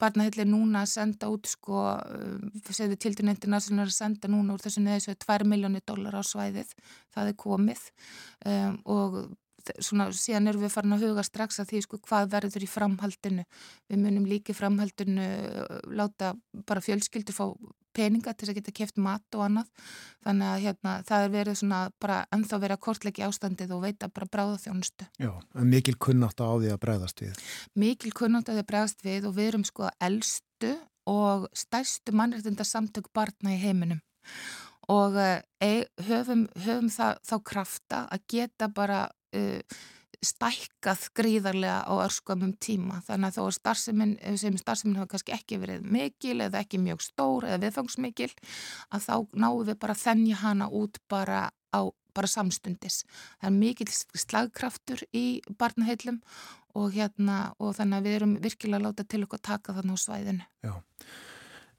barnahillir núna að senda út sko, segðu Tildin International að senda núna úr þessu neðis 2 miljónir dólar á svæðið, það er komið. Um, og svona síðan erum við farin að huga strax að því sko hvað verður í framhaldinu. Við munum líki framhaldinu láta bara fjölskyldur fá peninga til að geta kæft mat og annað þannig að hérna það er verið svona bara ennþá verið að kortleggja ástandið og veita bara bráða þjónustu. Já, en mikil kunnátt á því að bregðast við. Mikil kunnátt á því að bregðast við og við erum sko eldstu og stærstu mannrættinda samtök barna í heiminum og e, höfum, höfum það, þá krafta að geta bara uh, stækkað gríðarlega á örskumum tíma þannig að þó að starfseminn sem starfseminn hafa kannski ekki verið mikil eða ekki mjög stór eða viðfangsmikil að þá náum við bara þennja hana út bara á bara samstundis. Það er mikil slagkraftur í barnaheilum og hérna og þannig að við erum virkilega láta til okkur taka þannig á svæðinu. Já.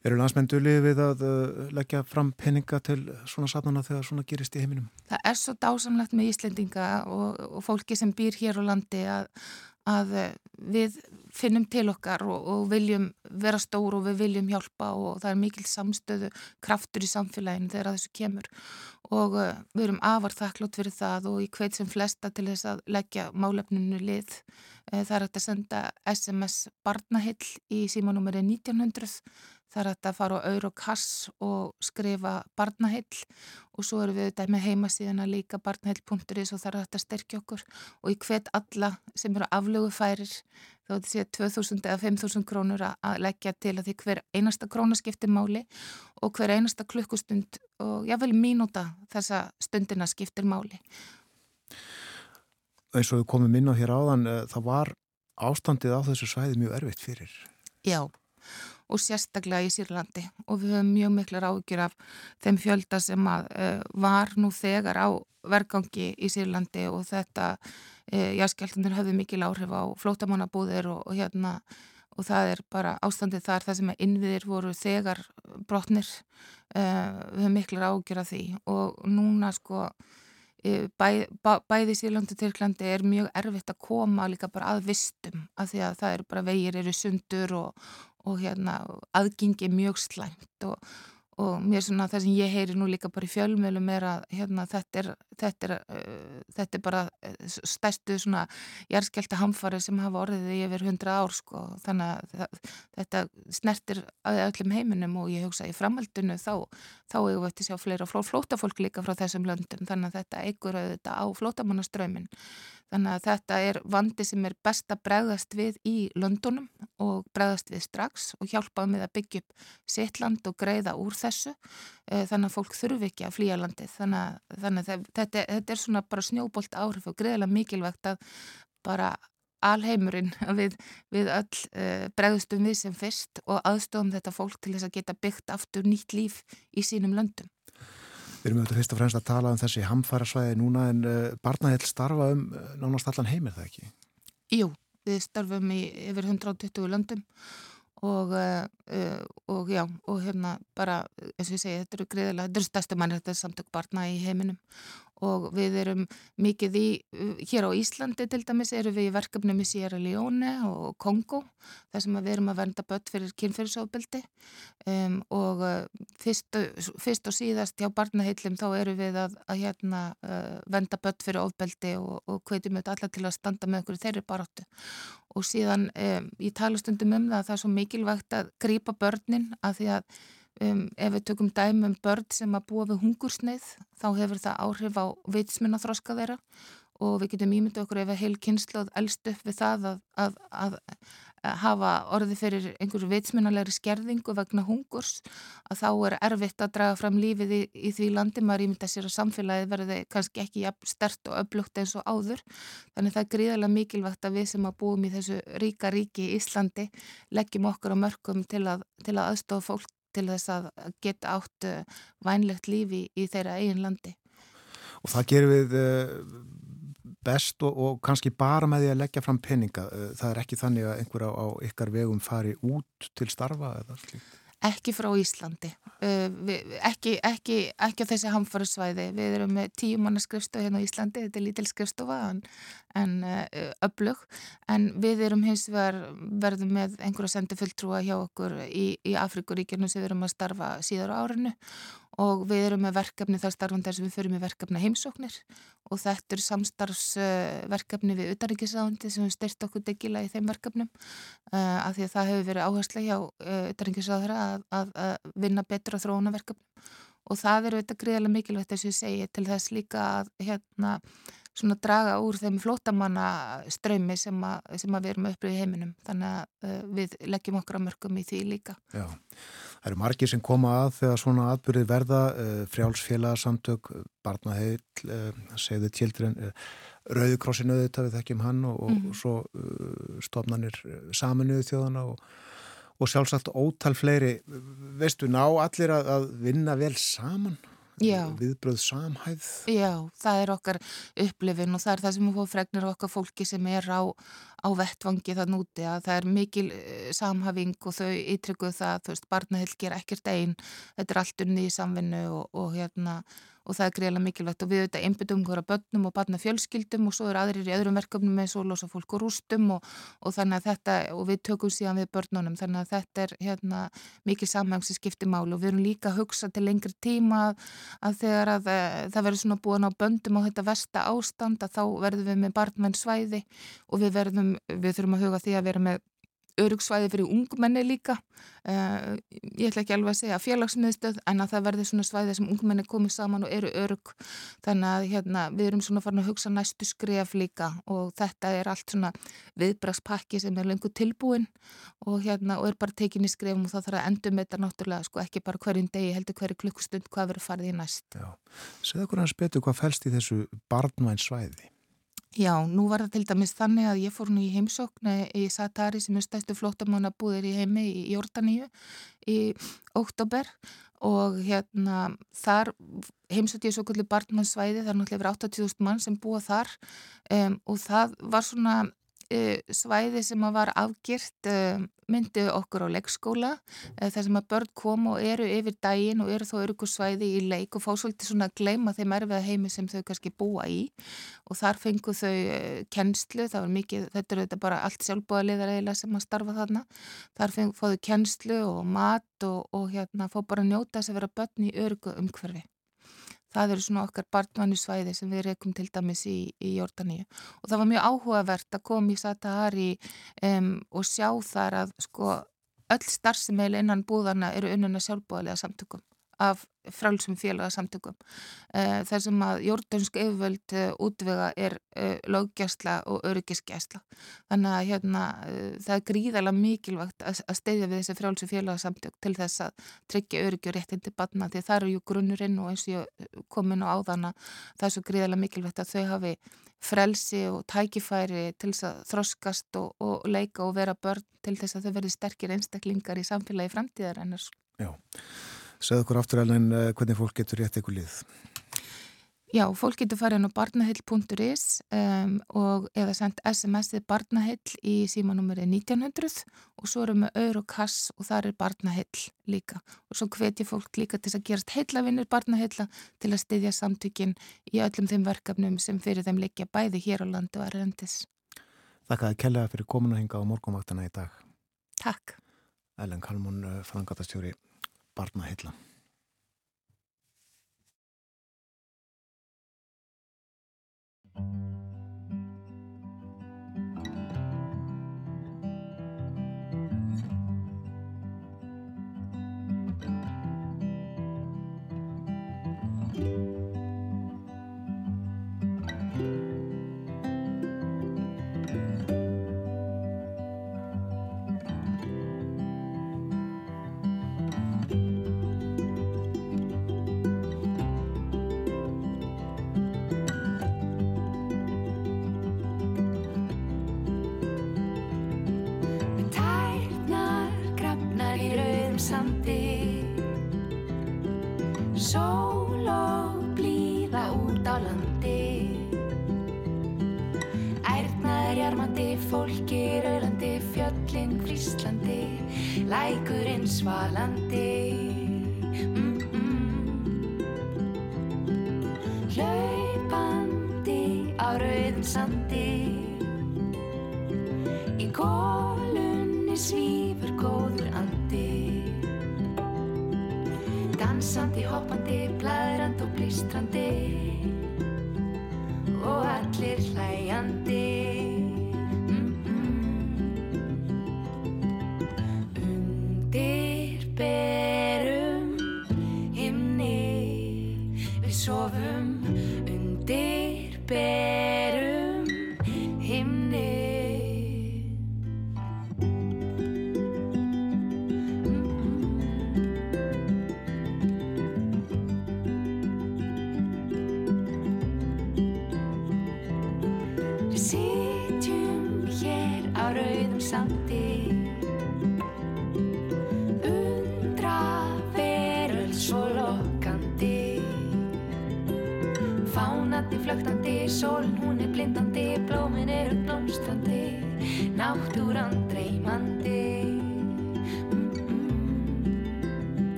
Eru landsmenn dölið við að uh, leggja fram peninga til svona safnana þegar svona gerist í heiminum? Það er svo dásamlegt með Íslendinga og, og fólki sem býr hér á landi að, að við finnum til okkar og, og viljum vera stór og við viljum hjálpa og það er mikil samstöðu kraftur í samfélaginu þegar þessu kemur og uh, við erum afar þakklátt fyrir það og ég hveit sem flesta til þess að leggja málefninu lið. Það er hægt að senda SMS barnahill í símanúmeri 1900 Það er að fara á Eurocass og skrifa barnaheill og svo eru við auðvitað með heimasíðana líka barnaheill.is og það er að styrkja okkur og ég hvet alla sem eru aflögu færir þá þetta sé 2000 eða 5000 krónur að leggja til að því hver einasta krónaskiptir máli og hver einasta klukkustund og jável mínúta þessa stundina skiptir máli. Eins og við komum inn á hér áðan, það var ástandið á þessu svæði mjög erfitt fyrir. Já og sérstaklega í Sýrlandi. Og við höfum mjög miklar ágjur af þeim fjölda sem að, uh, var nú þegar á vergangi í Sýrlandi og þetta uh, jáskjaldunir höfðu mikil áhrif á flótamannabúðir og, og hérna og það er bara ástandið þar það sem að innviðir voru þegar brotnir. Uh, við höfum miklar ágjur af því. Og núna sko Bæ, bæ, bæði Sýrlandi og Tyrklandi er mjög erfitt að koma líka bara að vistum af því að það eru bara vegir eru sundur og, og hérna aðgengi mjög slæmt og, og mér svona það sem ég heyri nú líka bara í fjölmjölum er að hérna þetta er, þetta er, uh, þetta er bara stærstu svona jærskelta hamfari sem hafa orðið yfir hundra ár sko. Þannig að þetta snertir að öllum heiminum og ég hugsa í framhaldinu þá, þá eigum við að sjá fleira fló, flótafólk líka frá þessum löndum. Þannig að þetta eigur auðvitað á flótamannaströmin Þannig að þetta er vandi sem er best að bregðast við í Londonum og bregðast við strax og hjálpaðum við að byggja upp sitt land og greiða úr þessu eh, þannig að fólk þurfi ekki að flýja landið. Þannig að, þannig að þetta, þetta er svona bara snjóbolt áhrif og greiðilega mikilvægt að bara alheimurinn við, við öll uh, bregðustum við sem fyrst og aðstofum þetta fólk til þess að geta byggt aftur nýtt líf í sínum löndum. Við erum auðvitað fyrst og fremst að tala um þessi hamfæra svæði núna en uh, barnahill starfa um uh, nánast allan heimir það ekki? Jú, við starfum í yfir 120 löndum og, uh, og já, og hérna bara, eins og ég segi, þetta eru greiðilega, þetta eru stærstu mannrættið samtök barna í heiminum og við erum mikið í, hér á Íslandi til dæmis erum við í verkefni með Sierra Leone og Kongo þar sem við erum að vernda börn fyrir kynferðisofbeldi. Um, og fyrst, fyrst og síðast hjá barnaheillum þá erum við að, að hérna uh, vernda börn fyrir ofbeldi og, og hvetjum við allar til að standa með okkur þeirri baróttu og síðan um, ég tala stundum um það að það er svo mikilvægt að grýpa börnin að því að um, ef við tökum dæmi um börn sem að búa við hungursneið þá hefur það áhrif á vitsminna þroska þeirra. Og við getum ímyndið okkur ef að heil kynsluð elst upp við það að, að, að, að hafa orði fyrir einhverju vitsminnalegri skerðingu vegna hungurs að þá er erfitt að draga fram lífið í, í því landi. Maður ímyndið sér að samfélagið verði kannski ekki stert og öflugt eins og áður. Þannig það er gríðarlega mikilvægt að við sem að búum í þessu ríka ríki í Íslandi leggjum okkur á mörgum til að, til að aðstofa fólk til þess að geta átt vænlegt lífi í þeirra eigin landi. Og það gerum við best og, og kannski bara með því að leggja fram peninga. Það er ekki þannig að einhverja á ykkar vegum fari út til starfa eða slíkt? Ekki frá Íslandi, við, ekki, ekki, ekki á þessi hamfæru svæði. Við erum með tíu manna skrifstof hérna á Íslandi, þetta er lítil skrifstofa en, en uh, öflug. En við erum hins vegar verðum með einhverja sendi fulltrúa hjá okkur í, í Afrikuríkjörnum sem við erum að starfa síðar á árinu og við erum með verkefni þar starfandar sem við förum með verkefni heimsóknir og þetta er samstarfsverkefni við utanrikiðsáðandi sem styrt okkur degila í þeim verkefnum uh, af því að það hefur verið áhersla hjá uh, utanrikiðsáðara að, að, að vinna betur á þróunaverkefnum og það eru þetta greiðilega mikilvægt þess að ég segi til þess líka að hérna svona draga úr þeim flótamanna ströymi sem, sem að við erum uppröðið í heiminum. Þannig að uh, við leggjum okkur á mörgum í því líka. Já, það eru margir sem koma að þegar svona atbyrðið verða uh, frjálsfélagsamtök, barnaheil uh, segðu tildrin Rauðkrossin auðvitað við þekkjum hann og, mm og svo stofnanir saminuðu þjóðana og, og sjálfsagt ótal fleiri. Veistu ná allir að, að vinna vel saman viðbröð samhæð Já, það er okkar upplifin og það er það sem við fóðum fregnir okkar fólki sem er á, á vettvangi það núti að það er mikil samhæfing og þau ytrygguð það, þú veist, barnahill ger ekkert einn, þetta er allt unni í samvinnu og, og hérna og það er greiðilega mikilvægt. Og við auðvitað einbyttum hverja börnum og barna fjölskyldum og svo er aðrir í öðrum verkefnum eins og losa fólk og rústum og, og þannig að þetta og við tökum síðan við börnunum. Þannig að þetta er hérna mikil samhæng sem skiptir málu og við erum líka að hugsa til lengri tíma að, að þegar að það verður svona búin á böndum á þetta versta ástand að þá verðum við með barnmenn svæði og við verðum, við þurfum að huga því að vera með örugsvæði fyrir ungmenni líka. Uh, ég ætla ekki alveg að segja félagsmiðstöð en að það verður svona svæði sem ungmenni komið saman og eru örug þannig að hérna, við erum svona farin að hugsa næstu skref líka og þetta er allt svona viðbragspakki sem er lengur tilbúin og hérna og er bara tekinni skrefum og það þarf að endur með þetta náttúrulega sko ekki bara hverjum degi heldur hverju klukkustund hvað verður farið í næst. Segð okkur hans betur hvað fælst í þessu barnvæn svæði Já, nú var það til dæmis þannig að ég fór nú í heimsókn í Satari sem er stæstu flottamannabúðir í heimi í Jórdaníu í óttober og hérna þar heimsótt ég svo kvöldu barnmannsvæði, það er náttúrulega yfir 80.000 mann sem búa þar um, og það var svona svæði sem var afgirt uh, myndi okkur á leikskóla uh, þar sem að börn kom og eru yfir daginn og eru þó öryggursvæði í leik og fá svolítið svona að gleyma þeim erfiða heimi sem þau kannski búa í. Og þar fengu þau kennslu, það var mikið, þetta er þetta bara allt sjálfbúðaliðar eiginlega sem að starfa þarna. Þar fóðu kennslu og mat og, og hérna fó bara að njóta þess að vera börn í öryggu umhverfi Það eru svona okkar barnvannusvæði sem við rekum til dæmis í, í Jórdaníu. Og það var mjög áhugavert að koma í Satahari um, og sjá þar að sko öll starfsemeil innan búðana eru unnuna sjálfbúðalega samtökum af frálsum félagasamtökum. Uh, þar sem að jórndansk yfirvöld uh, útvega er uh, löggjæsla og öryggisgjæsla. Þannig að hérna, það er gríðalega mikilvægt að, steyðja við þessi frálsum félagasamtök til þess að tryggja öryggi og réttin til batna því það eru jú grunnurinn og eins og ég komin á áðana það er svo gríðalega mikilvægt að þau hafi frelsi og tækifæri til þess að þroskast og, og leika og vera börn til þess að þau verði sterkir einstaklingar í samfélagi framtíðar ennars. Já. Segð okkur aftur alveg hvernig fólk getur rétt eitthvað lið. Já, fólk getur farið á barnahill.is um, og eða sendt SMS-ið barnahill í símanúmeri 1900 og svo erum við og kass og þar er barnahill líka og svo hvetjum fólk líka til að gerast heillavinnir barnahilla til að styðja samtökin í öllum þeim verkefnum sem fyrir þeim leikja bæði hér á landu og erlendis. Þakkaði kellaði fyrir komin að hinga á morgunvaktana í dag. Takk. Ellen Kalmún, frangatastjóri barnaheilla. sandi lækurinn svalandi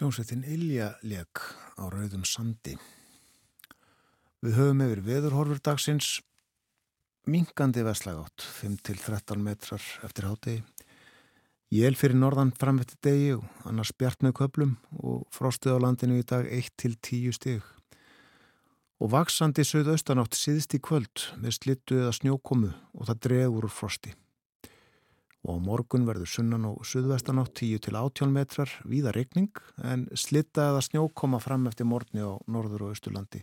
Hljómsveitin Ilja leik á rauðum sandi. Við höfum yfir veðurhorfur dagsins minkandi vestlagátt, 5-13 metrar eftir hátegi. Jél fyrir norðan fram eftir degi og annars bjart með köplum og frostið á landinu í dag 1-10 stig. Og vaksandi söðaustanátt síðst í kvöld með slittu eða snjókomu og það dregur úr frosti. Og á morgun verður sunnan og suðvestanátt 10 til 18 metrar, víða regning, en slitta eða snjókoma fram eftir morgni á norður og austurlandi.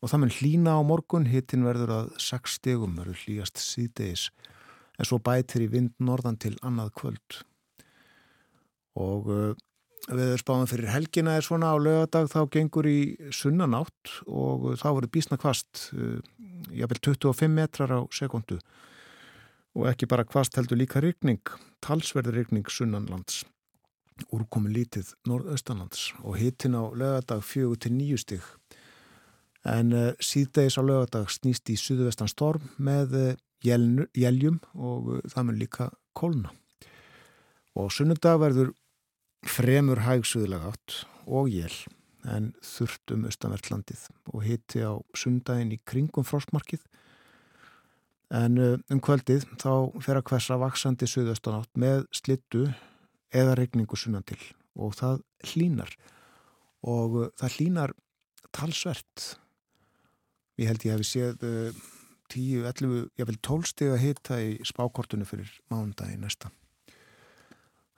Og það mun hlína á morgun, hittin verður að 6 stegum, verður hlýjast síðdeis, en svo bætir í vind norðan til annað kvöld. Og uh, við spáum fyrir helgina er svona á lögadag þá gengur í sunnanátt og uh, þá verður bísna kvast, uh, jafnvel 25 metrar á sekundu og ekki bara kvast heldur líka rigning, talsverður rigning sunnanlands, úrkomi lítið norðaustanlands og hittin á lögadag 4-9 stig. En uh, síðdeis á lögadag snýst í suðvestan storm með uh, jæljum og uh, það mun líka kólna. Og sunnudag verður fremur hæg suðlega átt og jél en þurft um austanvertlandið og hitti á sundaginn í kringum frostmarkið En um kvöldið þá fer að hversa vaksandi suðaustanátt með slittu eða regningu sunnan til og það hlínar og það hlínar talsvert. Ég held ég hefði séð uh, 10, 11, jáfnvel 12 stiga hita í spákortunu fyrir mánudagi næsta.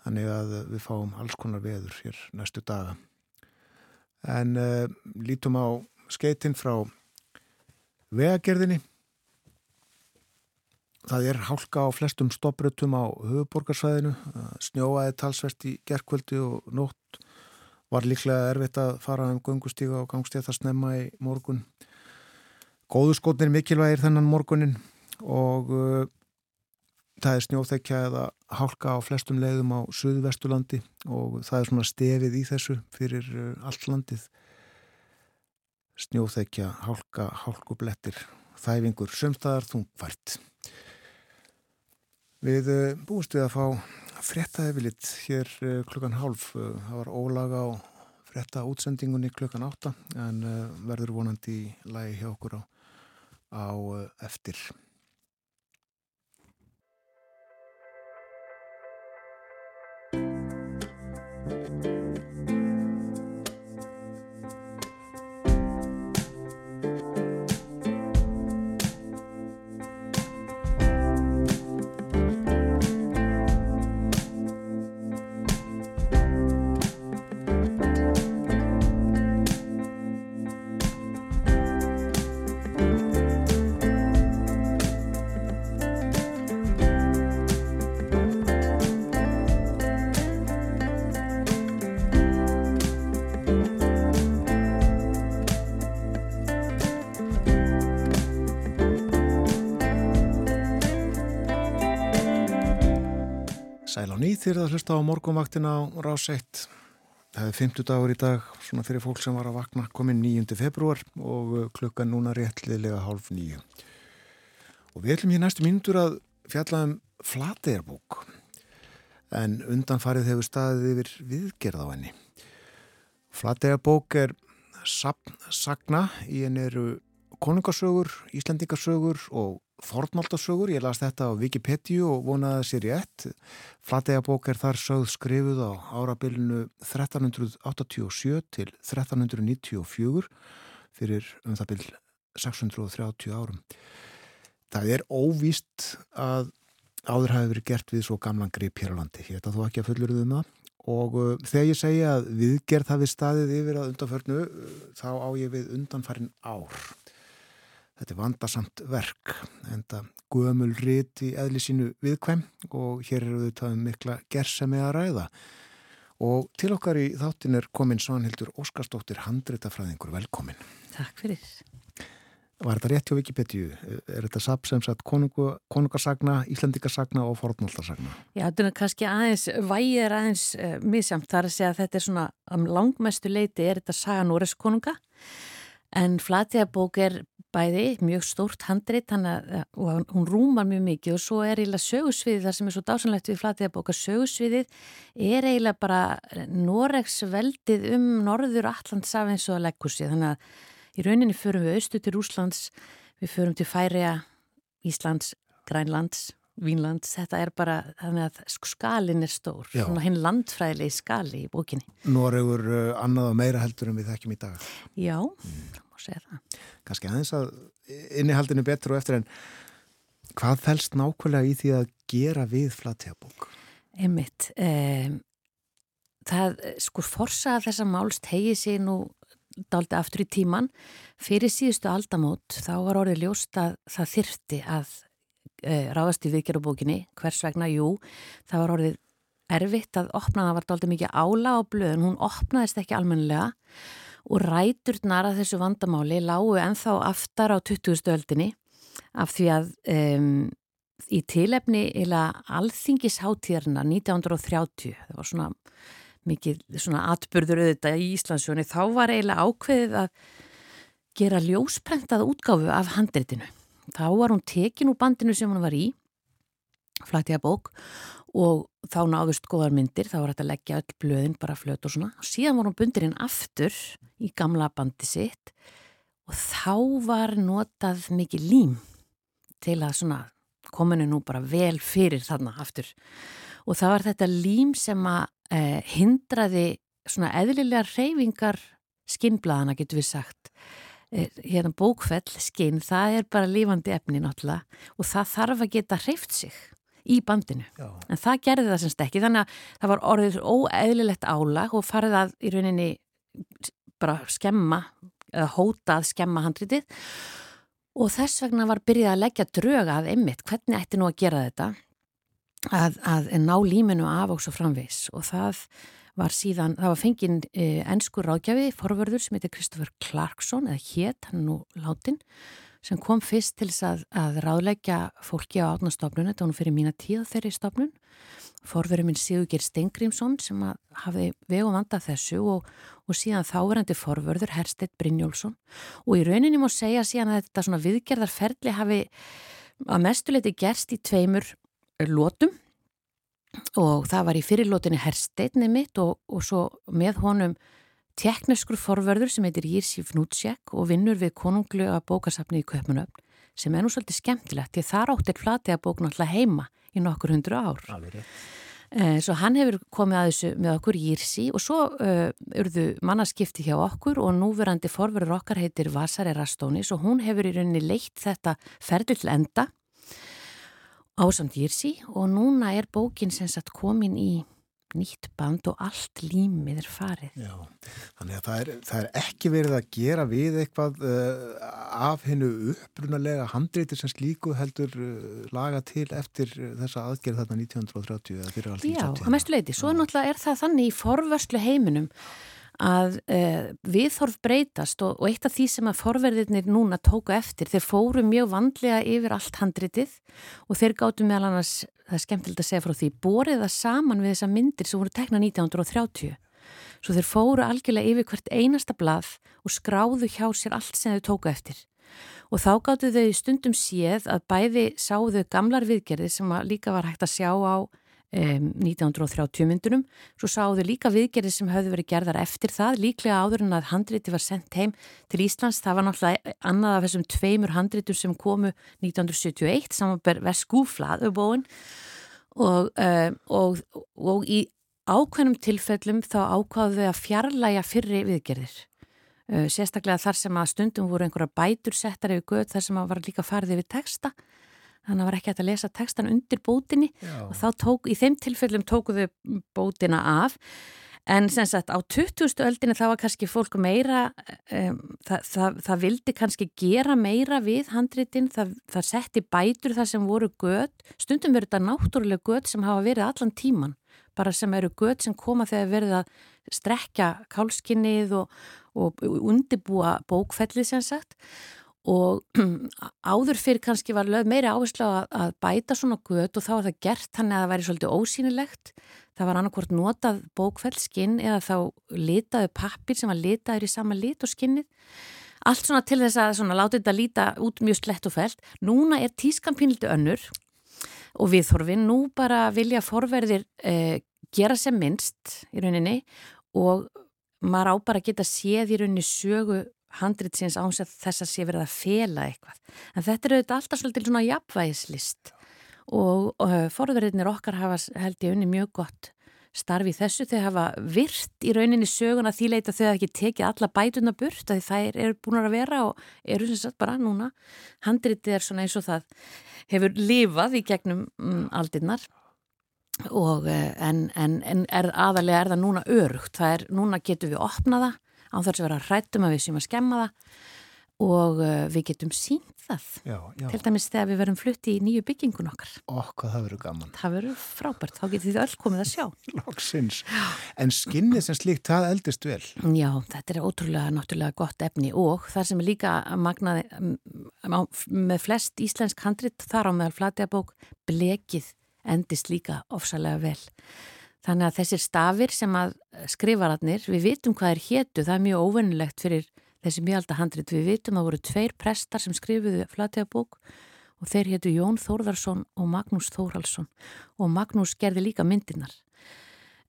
Þannig að við fáum alls konar veður hér næstu daga. En uh, lítum á skeitin frá vegagerðinni. Það er hálka á flestum stopprutum á höfuborgarsvæðinu. Snjóaði talsvert í gerkvöldi og nótt var líklega erfitt að fara um göngustíga og gangstíða það snemma í morgun. Góðuskotnir mikilvægir þennan morgunin og uh, það er snjóþekja eða hálka á flestum leiðum á Suðvestulandi og það er svona stefið í þessu fyrir uh, allt landið. Snjóþekja, hálka, hálkublettir, þæfingur, sömstaðar, þungfært. Við uh, búumst við að fá lit hér uh, klukkan hálf. Uh, það var ólaga á fretta útsendingunni klukkan átta en verður vonandi í lagi hjá okkur á, á eftir. Þér að hlusta á morgunvaktina á rás 1. Það er 50 dagur í dag, svona fyrir fólk sem var að vakna, komin 9. februar og uh, klukkan núna réttliðlega hálf nýju. Og við ætlum hér næstu mínútur að fjalla um flategjarbók, en undanfarið hefur staðið yfir viðgerð á henni. Flategjarbók er sapn sagna, í henni eru konungasögur, íslendingasögur og fornaldasögur, ég las þetta á Wikipedia og vonaði að sér rétt. Flateyjabók er þar sögð skrifuð á árabilinu 1387 til 1394 fyrir um það byrj 630 árum. Það er óvíst að áður hafi verið gert við svo gamlan grip hér á landi. Ég ætla þú ekki að fullur um það. Og uh, þegar ég segja að viðgerð hafi staðið yfir að undanförnu, uh, þá á ég við undanfærin ár. Þetta er vandasamt verk, enda gömul rit í eðli sínu viðkvæm og hér eru þau taðum mikla gersemi að ræða. Og til okkar í þáttin er komin Svanhildur Óskarsdóttir handritafræðingur, velkomin. Takk fyrir. Var þetta rétt hjá Wikipedia? Er þetta sap sem sagt konungu, konungarsagna, íslendingarsagna og fornaldarsagna? Já, þetta er kannski aðeins, vægið er aðeins uh, misjamt þar að segja að þetta er svona, um langmestu leiti er þetta saga Núres konunga en Flateyjabók er bæði mjög stórt handrit að, og hún rúmar mjög mikið og svo er eiginlega sögusviðið þar sem er svo dásanlegt við Flateyjabók að sögusviðið er eiginlega bara Noregs veldið um norður Allandsaf eins og að leggur sig þannig að í rauninni förum við austu til Úslands, við förum til Færiða, Íslands, Grænlands, Vínlands, þetta er bara skalin er stór, Já. svona hinn landfræðilegi skali í bókinni. Noregur uh, annað og meira heldur en við þekkjum í dag. Já, það má segja það. Kannski aðeins að innihaldinu betur og eftir en hvað fælst nákvæmlega í því að gera við flatjabók? Einmitt, um, það sko forsaða þessa máls tegið sér nú daldi aftur í tíman. Fyrir síðustu aldamót þá var orðið ljóst að það þyrfti að uh, ráðast í viðgerðabókinni. Hvers vegna? Jú, það var orðið erfitt að opna, það var daldi mikið ála á blöðun, hún opnaðist ekki almennilega og ræturnar að þessu vandamáli lágu enþá aftar á 20. öldinni af því að um, í tilefni eila alþingisháttíðarna 1930, það var svona mikið svona atbyrður auðvitað í Íslandsjóni, þá var eiginlega ákveðið að gera ljósprentað útgáfu af handritinu. Þá var hún tekin úr bandinu sem hún var í, flættiða bók og þá náðust góðar myndir, þá var þetta að leggja öll blöðin bara flöt og svona. Og síðan var hún bundirinn aftur í gamla bandi sitt. Og þá var notað mikið lím til að svona kominu nú bara vel fyrir þarna aftur. Og það var þetta lím sem að eh, hindraði svona eðlilega reyfingar skinnblaðana getur við sagt. Eh, hérna bókfell, skinn, það er bara lífandi efni náttúrulega. Og það þarf að geta hreift sig í bandinu. Já. En það gerði það semst ekki, þannig að það var orðið óeðlilegt álag og farið að í rauninni bara skemma, eða hóta að skemma handritið og þess vegna var byrjað að leggja dröga að ymmit, hvernig ætti nú að gera þetta að, að ná líminu af og svo framvis og það var síðan, það var fenginn eh, ennskur ráðgjafi, forvörður sem heitir Kristoffer Clarkson, eða hétt, hann er nú látin, sem kom fyrst til þess að, að ráðleggja fólki á átnastofnun, þetta var nú fyrir mína tíð þeirri stofnun, forverður minn Sigurgeir Stengrímsson sem hafi vegum vandað þessu og, og síðan þáverandi forvörður Herstedt Brynjólfsson. Og í rauninni má segja síðan að þetta svona viðgerðarferli hafi að mestuleiti gerst í tveimur lótum og það var í fyrirlótinni Hersteitni mitt og, og svo með honum tekneskur forverður sem heitir Jirsi Fnútsjek og vinnur við konunglega bókasafni í Köpmanöfn sem er nú svolítið skemmtilegt því þar áttir flatega bók náttúrulega heima í nokkur hundru ár. Alveg rétt. Eh, Svo hann hefur komið að þessu með okkur Jirsi og svo uh, urðu mannaskipti hjá okkur og núverandi forverður okkar heitir Vasari Rastónis og hún hefur í rauninni leitt þetta ferðil til enda ásamt Jirsi og núna er bókin sem sagt komin í nýtt band og allt límið er farið. Já, þannig að það er, það er ekki verið að gera við eitthvað uh, af hennu upprunalega handreiti sem slíku heldur uh, laga til eftir uh, þessa aðgerð þarna 1930 eða fyrir allt Já, að mestu leiti. Svo náttúrulega er það þannig í forvörslu heiminum að uh, viðhorf breytast og, og eitt af því sem að forverðirnir núna tóku eftir, þeir fóru mjög vandlega yfir allt handritið og þeir gáttu meðal annars, það er skemmtilegt að segja frá því, borið það saman við þessa myndir sem voru tekna 1930. Svo þeir fóru algjörlega yfir hvert einasta blað og skráðu hjá sér allt sem þau tóku eftir. Og þá gáttu þau stundum séð að bæði sáðu gamlar viðgerði sem líka var hægt að sjá á um, 1930 myndunum. Svo sáðu líka viðgerði sem höfðu verið gerðar eftir það, líklega áður en að handriti var sendt heim til Íslands. Það var náttúrulega annað af þessum tveimur handritum sem komu 1971, samanber Veskúflaðubóin og, uh, og, og í ákveðnum tilfellum þá ákvaðu þau að fjarlæga fyrri viðgerðir. Uh, sérstaklega þar sem að stundum voru einhverja bætur settar yfir göð þar sem að var líka farið yfir texta þannig að var ekki hægt að lesa textan undir bótinni. Já. og þá tók, í þeim tilfellum tókuðu bótina af. En sem sagt á 20. öldinni þá var kannski fólk meira um, það, það, það vildi kannski gera meira við handritin, það, það setti bætur þar sem voru göð stundum verður þetta náttúrulega göð sem hafa verið allan tíman. Bara sem eru göð sem koma þegar verið að strekja kálskinnið og, og undibúa bókfellið sem sagt og áður fyrir kannski var lög meiri áherslu að, að bæta svona gött og þá var það gert þannig að það væri svolítið ósýnilegt. Það var annarkvort notað bókfell skinn eða þá litaðu pappir sem var litaður í sama lit og skinnið. Allt svona til þess að svona, láta þetta líta út mjög slett og fælt. Núna er tískan pínliti önnur og við þorfin nú bara vilja forverðir eh, gera sem minnst í rauninni og maður á bara að geta séð í rauninni sögu handritsins ánsett þess að sé verið að fela eitthvað. En þetta er auðvitað alltaf svolítið svona jafnvægislist og uh, forverðirnir okkar hafa held ég unni mjög gott starfi þessu. Þau hafa virt í rauninni söguna því leita þau ekki tekið alla bætuna burt að þær eru búin að vera og eru sem sagt bara núna. Handritið er svona eins og það hefur lifað í gegnum um, aldinnar og en, en, en er aðalega er það núna örugt. Það er, núna getum við opnaða á þess að vera hrættum að við séum að skemma það og uh, við getum sínt það Já, já. til dæmis þegar við verum flutti í nýju byggingun okkar Okkur, það verður gaman. það verður frábært, þá getur þið öll komið að sjá Loksins. En skinnið sem slíkt, það eldist vel. Já, þetta er ótrúlega náttúrulega gott efni og það sem er líka magnaði með flest íslensk handrit þar á meðal flatjabók blekið endist líka ofsalega vel Þannig að þessir stafir sem að skrifararnir, við vitum hvað er hétu, það er mjög óvennilegt fyrir þessi mjög handrit. Við vitum að voru tveir prestar sem skrifuðu flatjabók og þeir hétu Jón Þórðarsson og Magnús Þórhalsson og Magnús gerði líka myndirnar.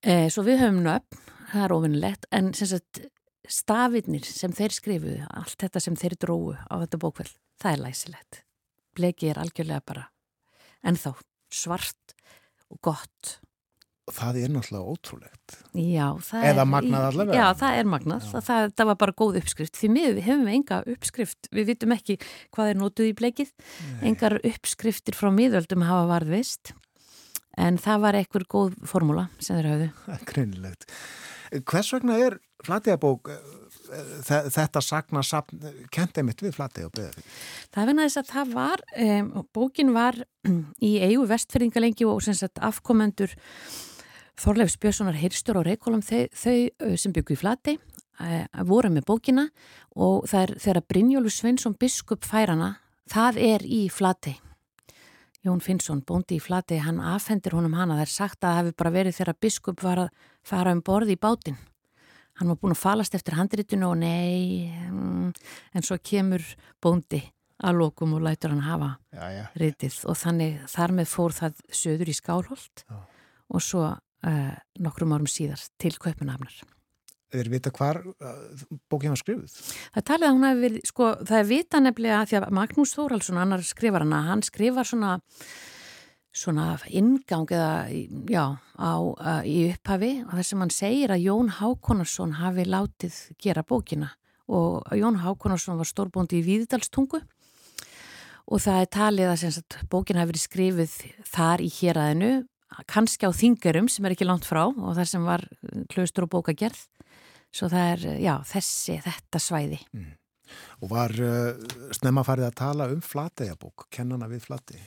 E, svo við höfum nöfn, það er óvennilegt, en sem sagt, stafirnir sem þeir skrifuðu, allt þetta sem þeir dróðu á þetta bókvel, það er læsilegt. Bleki er algjörlega bara ennþá svart og gott það er náttúrulega ótrúlegt. Já, Eða magnað allavega. Já, það er magnað. Það, það, það var bara góð uppskrift. Því miður við hefum enga uppskrift. Við vitum ekki hvað er nótuð í bleikið. Engar uppskriftir frá miðöldum hafa varðvist. En það var einhver góð formúla sem þeir hafðu. Greinilegt. Hvers vegna er Flateyjabók þetta sagna sapn kent einmitt við Flateyja og Breðafík? Það er vegna þess að það var, um, bókin var í eigu vestfyrringa lengi og afkomendur Þorleifs Björnssonar Hirstjór og Reykjólum þau, þau sem byggu í Flatey uh, voru með bókina og það er þegar Brynjólu Sveinsson biskup færana, það er í Flatey. Jón Finnsson, bóndi í Flatey, hann afhendir honum hana. Það er sagt að það hefur bara verið þegar biskup var að fara um borði í bátinn. Hann var búin að falast eftir handritinu og nei, mm, en svo kemur bóndi að lokum og lætur hann hafa já, já. ritið og þannig þar með fór það söður í Skálholt Já. og svo uh, nokkrum árum síðar til Kaupanafnar. Þeir vita hvar uh, bókin var skrifuð? Það er talið að hún hefur verið, sko, það er vita nefnilega því að Magnús Þóraldsson, annar skrifar hana, hann skrifar svona svona ingang eða, já, á, uh, í upphafi og þess að hann segir að Jón Hákonarsson hafi látið gera bókina og Jón Hákonarsson var stórbóndi í Víðdalstungu og það er talið að sagt, bókin hafi verið skrifið þar í héræðinu, kannski á þingarum sem er ekki langt frá og þar sem var klaustur og bókagerð svo það er, já, þessi, þetta svæði. Mm. Og var uh, snemma farið að tala um Flateyjabók, kennana við Flatey?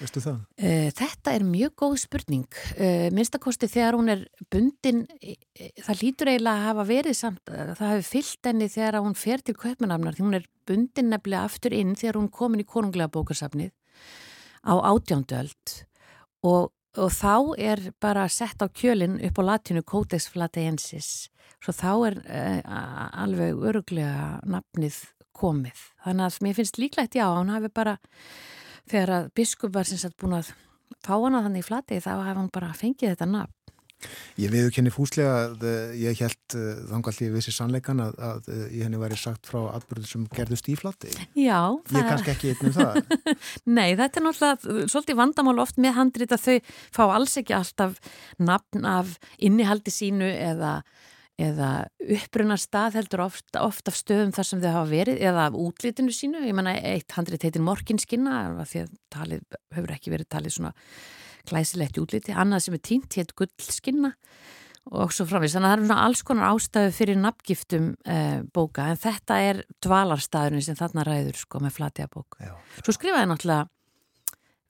Veistu það? Uh, þetta er mjög góð spurning. Uh, minnstakosti þegar hún er bundin, það lítur eiginlega að hafa verið samt, það hefur fyllt henni þegar hún fer til köpmanafnar, því hún er bundin nefnilega aftur inn þegar hún komin í konunglega bókarsafnið á átjándöld og, og þá er bara sett á kjölinn upp á latinu Codex Flateiensis svo þá er uh, alveg öruglega nafnið komið. Þannig að mér finnst líklegt já, hún hafi bara þegar að biskup var sem sagt búin að fá hana þannig í flatið þá hafa hann bara fengið þetta nafn. Ég viðkenni fúslega að uh, ég held uh, þangal ég vissi sannleikan að, að ég henni væri sagt frá atbyrðu sem gerðust í flati. Já. Ég er kannski ekki einn um það. Nei, þetta er náttúrulega svolítið vandamál oft með handrit að þau fá alls ekki alltaf nafn af innihaldi sínu eða eða uppbrunna stað heldur oft, oft af stöðum þar sem þau hafa verið eða af útlitinu sínu, ég menna eitt handrit heitir Morkinskinna því að talið hefur ekki verið talið svona glæsilegt útliti, annað sem er tínt heit Gullskinna og svo framvís þannig að það er svona alls konar ástæðu fyrir nafngiftum eh, bóka en þetta er dvalarstaðurinn sem þarna ræður sko með flatiða bók. Já. Svo skrifaði náttúrulega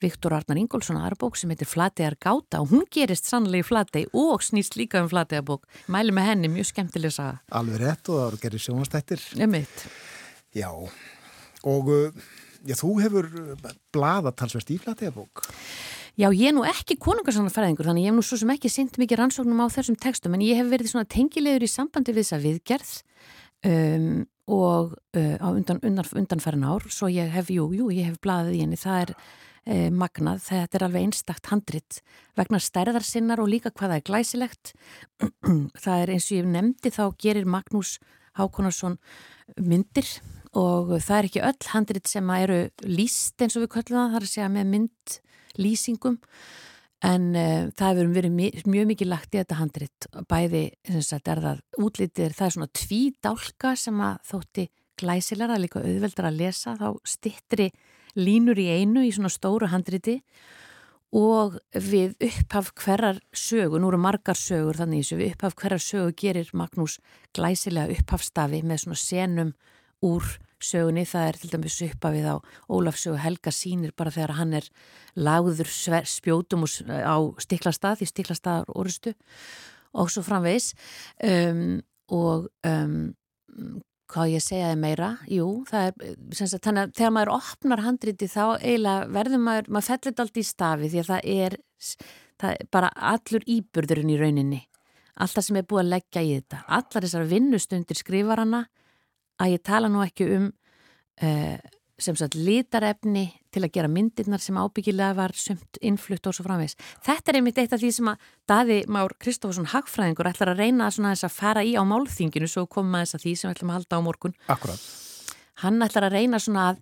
Viktor Arnar Ingólfsson aðra bók sem heitir Flategar gáta og hún gerist sannlega í Flatei og snýst líka um Flatega bók. Mæli með henni, mjög skemmtileg saga. Alveg rétt og það voru gerðið sjónastættir. Já, og já, þú hefur blada talsvert í Flatega bók. Já, ég er nú ekki konungarsanarfæðingur þannig ég hef nú svo sem ekki synt mikið rannsóknum á þessum textum en ég hef verið svona tengilegur í sambandi við þessa viðgerð um, og uh, undan, undan, undanfærin ár. Svo ég hef, jú, jú, ég hef bladið í henni, það er eh, magnað, þetta er alveg einstakt handrit vegna stærðar sinnar og líka hvað það er glæsilegt. Það er eins og ég nefndi þá gerir Magnús Hákonarsson myndir og það er ekki öll handrit sem eru líst eins og við köllum það, það er að segja með myndlýsingum en uh, það hefur verið mjög mikið lagt í þetta handrit. Bæði, að er það útlítið, það er svona tvídálka sem að þótti glæsilega, líka auðveldar að lesa, þá stittri línur í einu í svona stóru handriti og við upphaf hverjar sögu, nú eru margar sögur þannig þessu, við upphaf hverjar sögu gerir Magnús glæsilega upphafstafi með svona senum úr sögunni, það er til dæmis upphafið á Ólafsögu Helga sínir bara þegar hann er lagður spjótum á stiklastað, því stiklastaðar orustu og svo framvegs um, og um, hvað ég segjaði meira, jú, er, sagt, þannig að þegar maður opnar handriti þá eiginlega verður maður, maður fellir allt í stafi því að það er, það er bara allur íburðurinn í rauninni, alltaf sem er búið að leggja í þetta, allar þessar vinnustundir skrifar hana að ég tala nú ekki um uh, sem sagt litarefni til að gera myndirnar sem ábyggilega var sumt innflutt og svo framvegs. Þetta er einmitt eitt af því sem að Daði Már Kristófusson Hagfræðingur ætlar að reyna að, að fara í á málþinginu svo koma þess að því sem við ætlum að halda á morgun. Akkurat. Hann ætlar að reyna svona að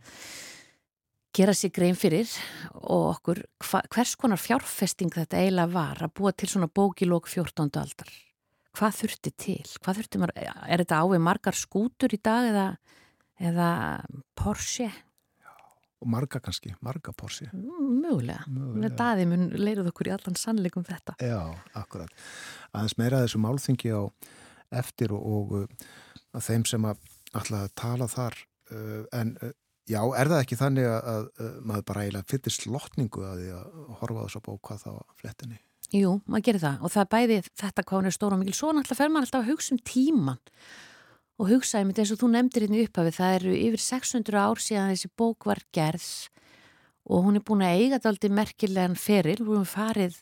gera sér grein fyrir og okkur hva, hvers konar fjárfesting þetta eiginlega var að búa til svona bókilók 14. aldar. Hvað þurfti til? Hvað þurfti maður, er þetta ávið margar skútur í dag eða, eða Porsche? Og marga kannski, marga porsi. Mm, Mögulega. Mögulega. Daði mun leiruð okkur í allan sannleikum þetta. Já, akkurat. Aðeins meira þessu málþingi á eftir og, og uh, að þeim sem að að tala þar uh, en uh, já, er það ekki þannig að, að maður bara eiginlega fyrir slotningu að því að horfa á þessu bók hvað þá á flettinni? Jú, maður gerir það og það er bæði þetta hvað hún er stóra og mikil. Svo náttúrulega fer maður alltaf að hugsa um tíman og hugsa einmitt eins og þú nefndir hérna upphafi. Það eru yfir 600 ár síðan þessi bók var gerð og hún er búin að eiga þetta aldrei merkilegan feril. Hún hefur farið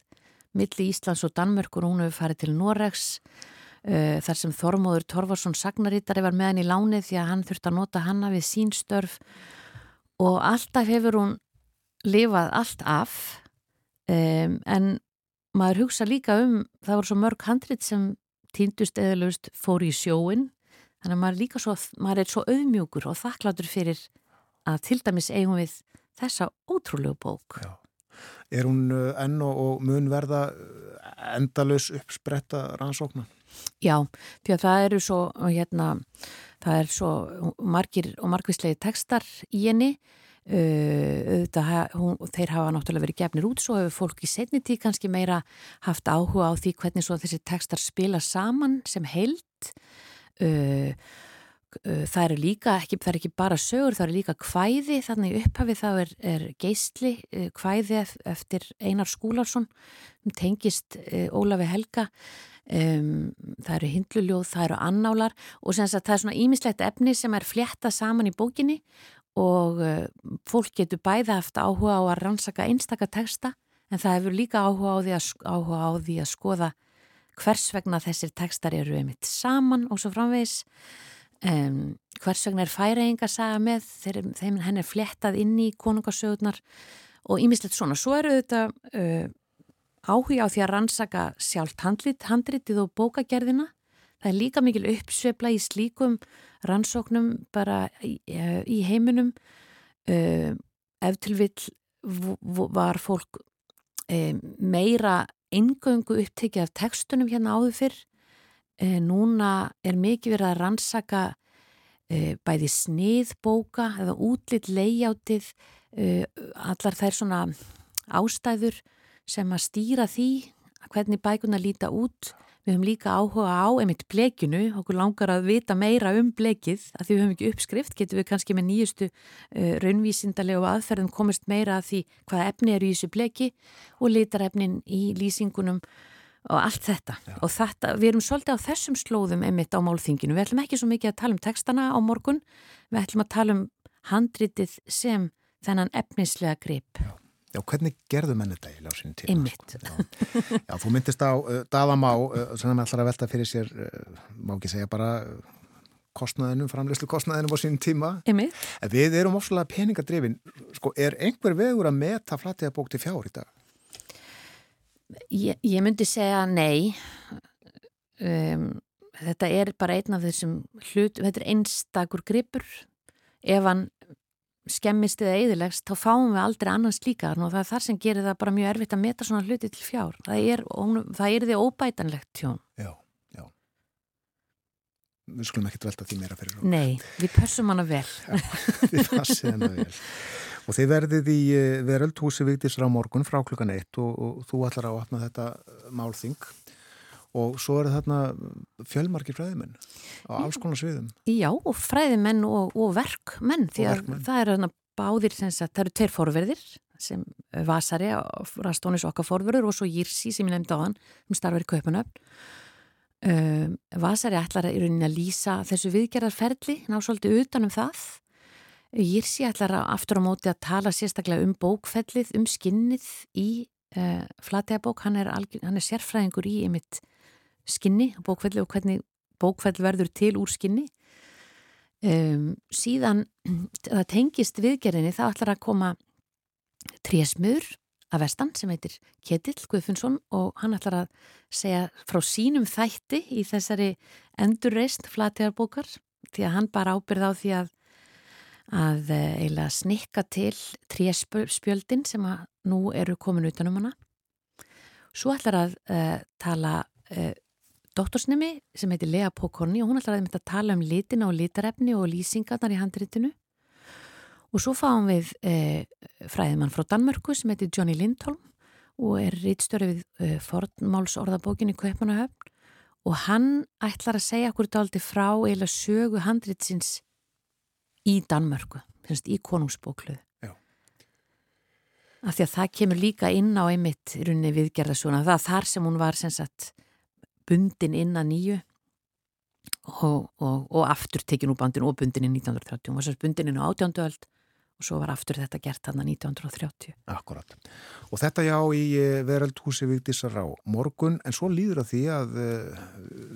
milli Íslands og Danmörkur og hún hefur farið til Noregs uh, þar sem Þormóður Torfarsson sagnarítari var með hann í lánið því að hann þurfti að nota hanna við sín störf og alltaf hefur hún lifað allt af um, en maður hugsa líka um það voru svo mörg handrit sem týndust eðalust fór í sjóin þannig að maður, líka svo, maður er svo auðmjúkur og þakkláttur fyrir að til dæmis eigum við þessa ótrúlegu bók Já. Er hún uh, enn og, og mun verða endalus uppspretta rannsóknar? Já, því að það eru svo hérna, það er svo margir og margvíslegi textar í henni uh, auðvitað, hún, þeir hafa náttúrulega verið gefnir út svo hefur fólk í setni tíð kannski meira haft áhuga á því hvernig svo þessi textar spila saman sem heilt uh, það eru líka, ekki, það er ekki bara sögur, það eru líka kvæði, þannig upphafi þá er, er geistli kvæði eftir Einar Skúlarsson tengist Ólafi Helga. Um, það eru hindluljóð, það eru annálar og það er svona ímislegt efni sem er flétta saman í bókinni og uh, fólk getur bæða eftir áhuga á að rannsaka einstaka texta en það hefur líka áhuga á því að, áhuga á því að skoða hvers vegna þessir textar eru einmitt saman og svo framvegis. Um, hvers vegna er færaenga saga með þeim henn er flettað inn í konungarsögurnar og ímislegt svona. Svo eru þetta uh, áhuga á því að rannsaka sjálft handlit, handritið og bókagerðina. Það er líka mikil uppsveifla í slíkum rannsóknum bara í, í heiminum uh, ef til vill var fólk um, meira eingöngu upptekið af tekstunum hérna áður fyrr. E, núna er mikið verið að rannsaka e, bæði sniðbóka eða útlitt leiðjátið, e, allar þær svona ástæður sem að stýra því hvernig bækuna líta út. Við höfum líka áhuga á einmitt blekinu, okkur langar að vita meira um blekið, að því við höfum ekki uppskrift, getum við kannski með nýjustu uh, raunvísindalegu aðferðum komist meira að því hvaða efni eru í þessu bleki og litarefnin í lýsingunum og allt þetta. Já. og þetta, við erum svolítið á þessum slóðum einmitt á málþinginu, við ætlum ekki svo mikið að tala um textana á morgun, við ætlum að tala um handritið sem þennan efnislega grip. Já, Já hvernig gerðu menn þetta í lásinu tíma? Einmitt Já. Já, þú myndist á uh, Daðamá uh, sem hann ætlar að velta fyrir sér uh, má ekki segja bara kostnaðinum, framleyslu kostnaðinum á sínum tíma en við erum ofslega peningadrifin sko, er einhver vegur að meta flattiða bók til fjár í dag? Ég, ég myndi segja nei um, þetta er bara einn af þessum hlut, þetta er einstakur gripur ef hann skemmist eða eðilegst, þá fáum við aldrei annars líka og það er þar sem gerir það bara mjög erfitt að meta svona hluti til fjár. Það er, það er því óbætanlegt tjón. Já, já. Við skulum ekkert velta því meira fyrir okkur. Nei, við pössum hana vel. Já, Við passum hana vel. Og þið verðið í veröldhúsi Vigdísra á morgun frá klukkan eitt og, og þú ætlar að opna þetta málþing og svo eru þarna fjölmarkir fræðimenn á alls konar sviðum. Já, og fræðimenn og, og verkmenn því að verkmenn. það eru þarna báðir sagt, það eru tveir forverðir sem Vasari, Rastónis okkar forverður og svo Jirsi sem ég nefndi á hann sem starfar í Kaupanöfn. Um, Vasari ætlar í rauninni að lýsa þessu viðgerðarferli, ná svolítið utanum það Jirsi ætlar að aftur á móti að tala sérstaklega um bókfellið, um skinnið í uh, Flateabók, hann er, hann er sérfræðingur í einmitt skinni, bókfelli og hvernig bókfell verður til úr skinni. Um, síðan það tengist viðgerðinni, þá ætlar að koma trésmiður af vestan sem heitir Ketill Guðfundsson og hann ætlar að segja frá sínum þætti í þessari endurreist Flateabókar því að hann bara ábyrð á því að að uh, eiginlega snikka til tréspjöldin sem að nú eru komin utanum hana. Svo ætlar að uh, tala uh, doktorsnemi sem heitir Lea Pokonni og hún ætlar að, að tala um litina og litarefni og lýsingarnar í handritinu. Og svo fáum við fræðimann frá Danmörku sem heitir Johnny Lindholm og er rítstjóri við uh, fornmálsorðabókinni Kaupanahöfn og hann ætlar að segja okkur daldi frá eila sögu handritsins í Danmörku, finnst í konungsbókluðu. Af því að það kemur líka inn á einmitt runni viðgerðasuna, það þar sem hún var sem sagt bundin inn að nýju og, og, og aftur tekin úr bandin og bundin inn 1930, hún var sem bundin inn á átjánduöld og svo var aftur þetta gert hann að 1930. Akkurat. Og þetta já í eh, veraldhúsi Vigdísar á morgun, en svo líður að því að uh,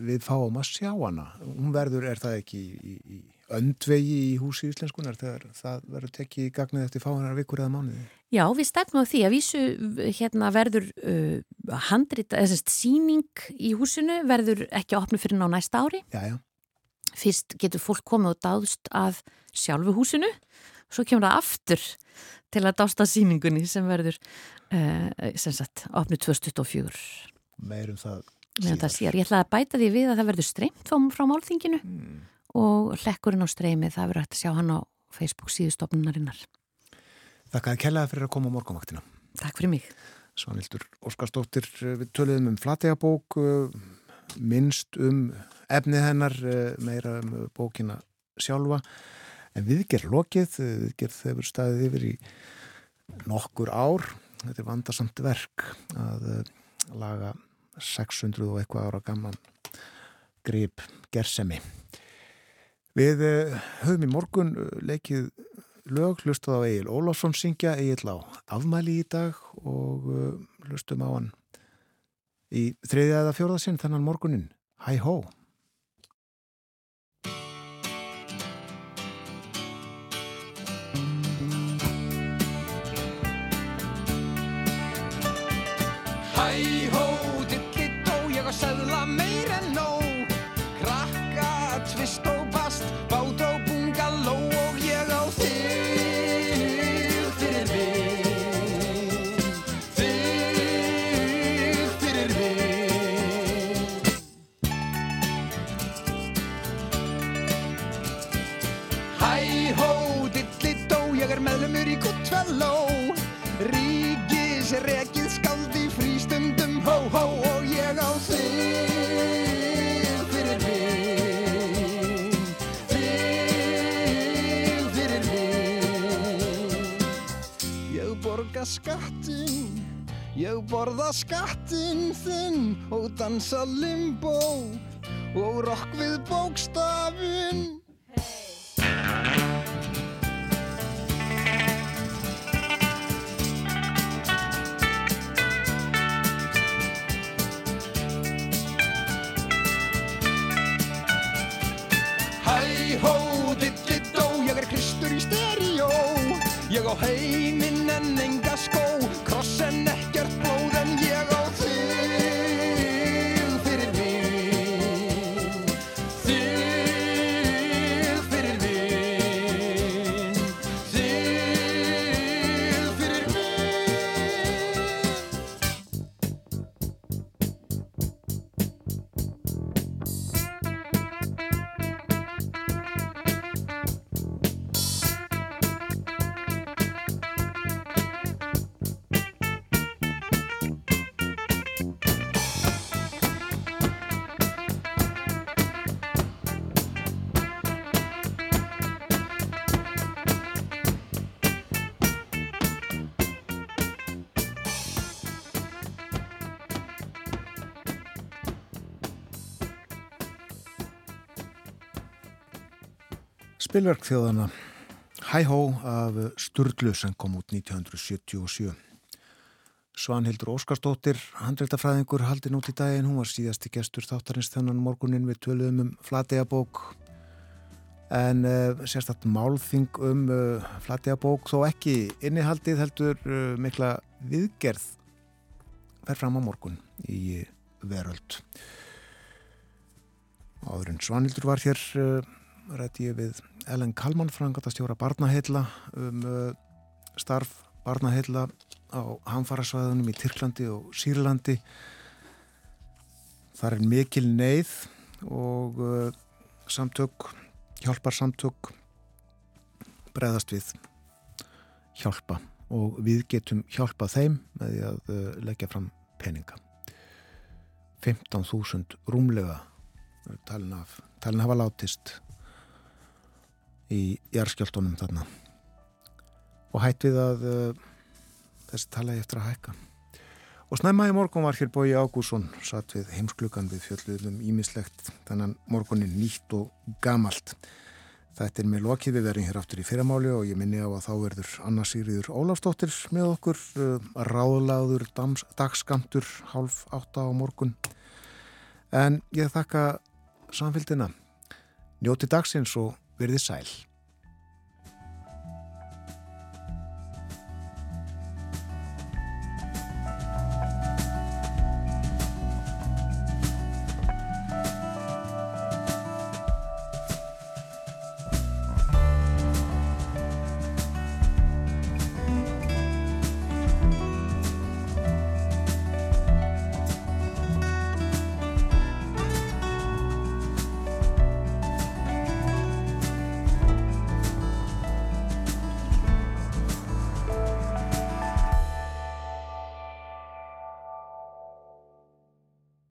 við fáum að sjá hana. Hún verður, er það ekki í, í öndvegi í húsi íslenskunar þegar það verður tekið í gagnið eftir fáinar vikur eða mánuði? Já, við stefnum á því að vísu hérna verður uh, handrita, eða sérst síning í húsinu verður ekki að opna fyrir ná næsta ári. Já, já. Fyrst getur fólk komið og dáðst að sjálfu húsinu svo kemur það aftur til að dásta síningunni sem verður uh, sem sagt opnið 2024 Meirum það síðar. það síðar Ég ætlaði að bæta því við að það verður streymt frá, frá málþinginu mm. Og hlekkurinn á streymið það verður hægt að sjá hann á Facebook síðustofnunarinnar Þakka að kellaði fyrir að koma á morgunvaktina Takk fyrir mig Svanildur Óskarsdóttir við töluðum um flategabók minnst um efnið hennar meira um bókina sjálfa En viðgerð lokið, viðgerð hefur staðið yfir í nokkur ár. Þetta er vandarsamt verk að eh, laga 600 og eitthvað ára gamman grip gersemi. Við eh, höfum í morgun eh, leikið lög, hlustuð á Egil Ólásson syngja, Egil á afmæli í dag og hlustum á hann í þriðja eða fjórðasinn þennan morgunin. Hæ hó! Ég borða skattinn þinn og dansa limbo og rock við bókstafinn. Hæ hó, dittidó, ég er Kristur í stereo, ég á heiminn en enga Spilverk þjóðana Hæ-Hó af Sturlu sem kom út 1977. Svanhildur Óskarsdóttir, handreitafræðingur, haldi nút í daginn. Hún var síðasti gestur þáttarins þennan morgunin við töluðum um flategabók. En uh, sérstatt málþing um uh, flategabók þó ekki innihaldið heldur uh, mikla viðgerð fer fram á morgun í veröld. Áður en Svanhildur var hér rætti ég við Ellen Kalman, frangatastjóra Barnaheilla um uh, starf Barnaheilla á hamfarasvæðunum í Tyrklandi og Sýrlandi. Það er mikil neyð og uh, samtök, hjálpar samtök breðast við hjálpa og við getum hjálpað þeim með því að uh, leggja fram peninga. 15.000 rúmlega talin, af, talin hafa látist í jarðskjáltónum þarna. Og hætt við að uh, þessi tala ég eftir að hækka. Og snæma í morgun var hér Bói Ágússon satt við heimsklugan við fjöldluðum ímislegt þannan morgunin nýtt og gamalt. Þetta er með lokið við verðum hér aftur í fyrramáli og ég minni á að þá verður Anna Sigriður Ólafsdóttir með okkur uh, ráðlaður dagskamtur hálf átta á morgun. En ég þakka samfélgina njóti dagsins og verði sæl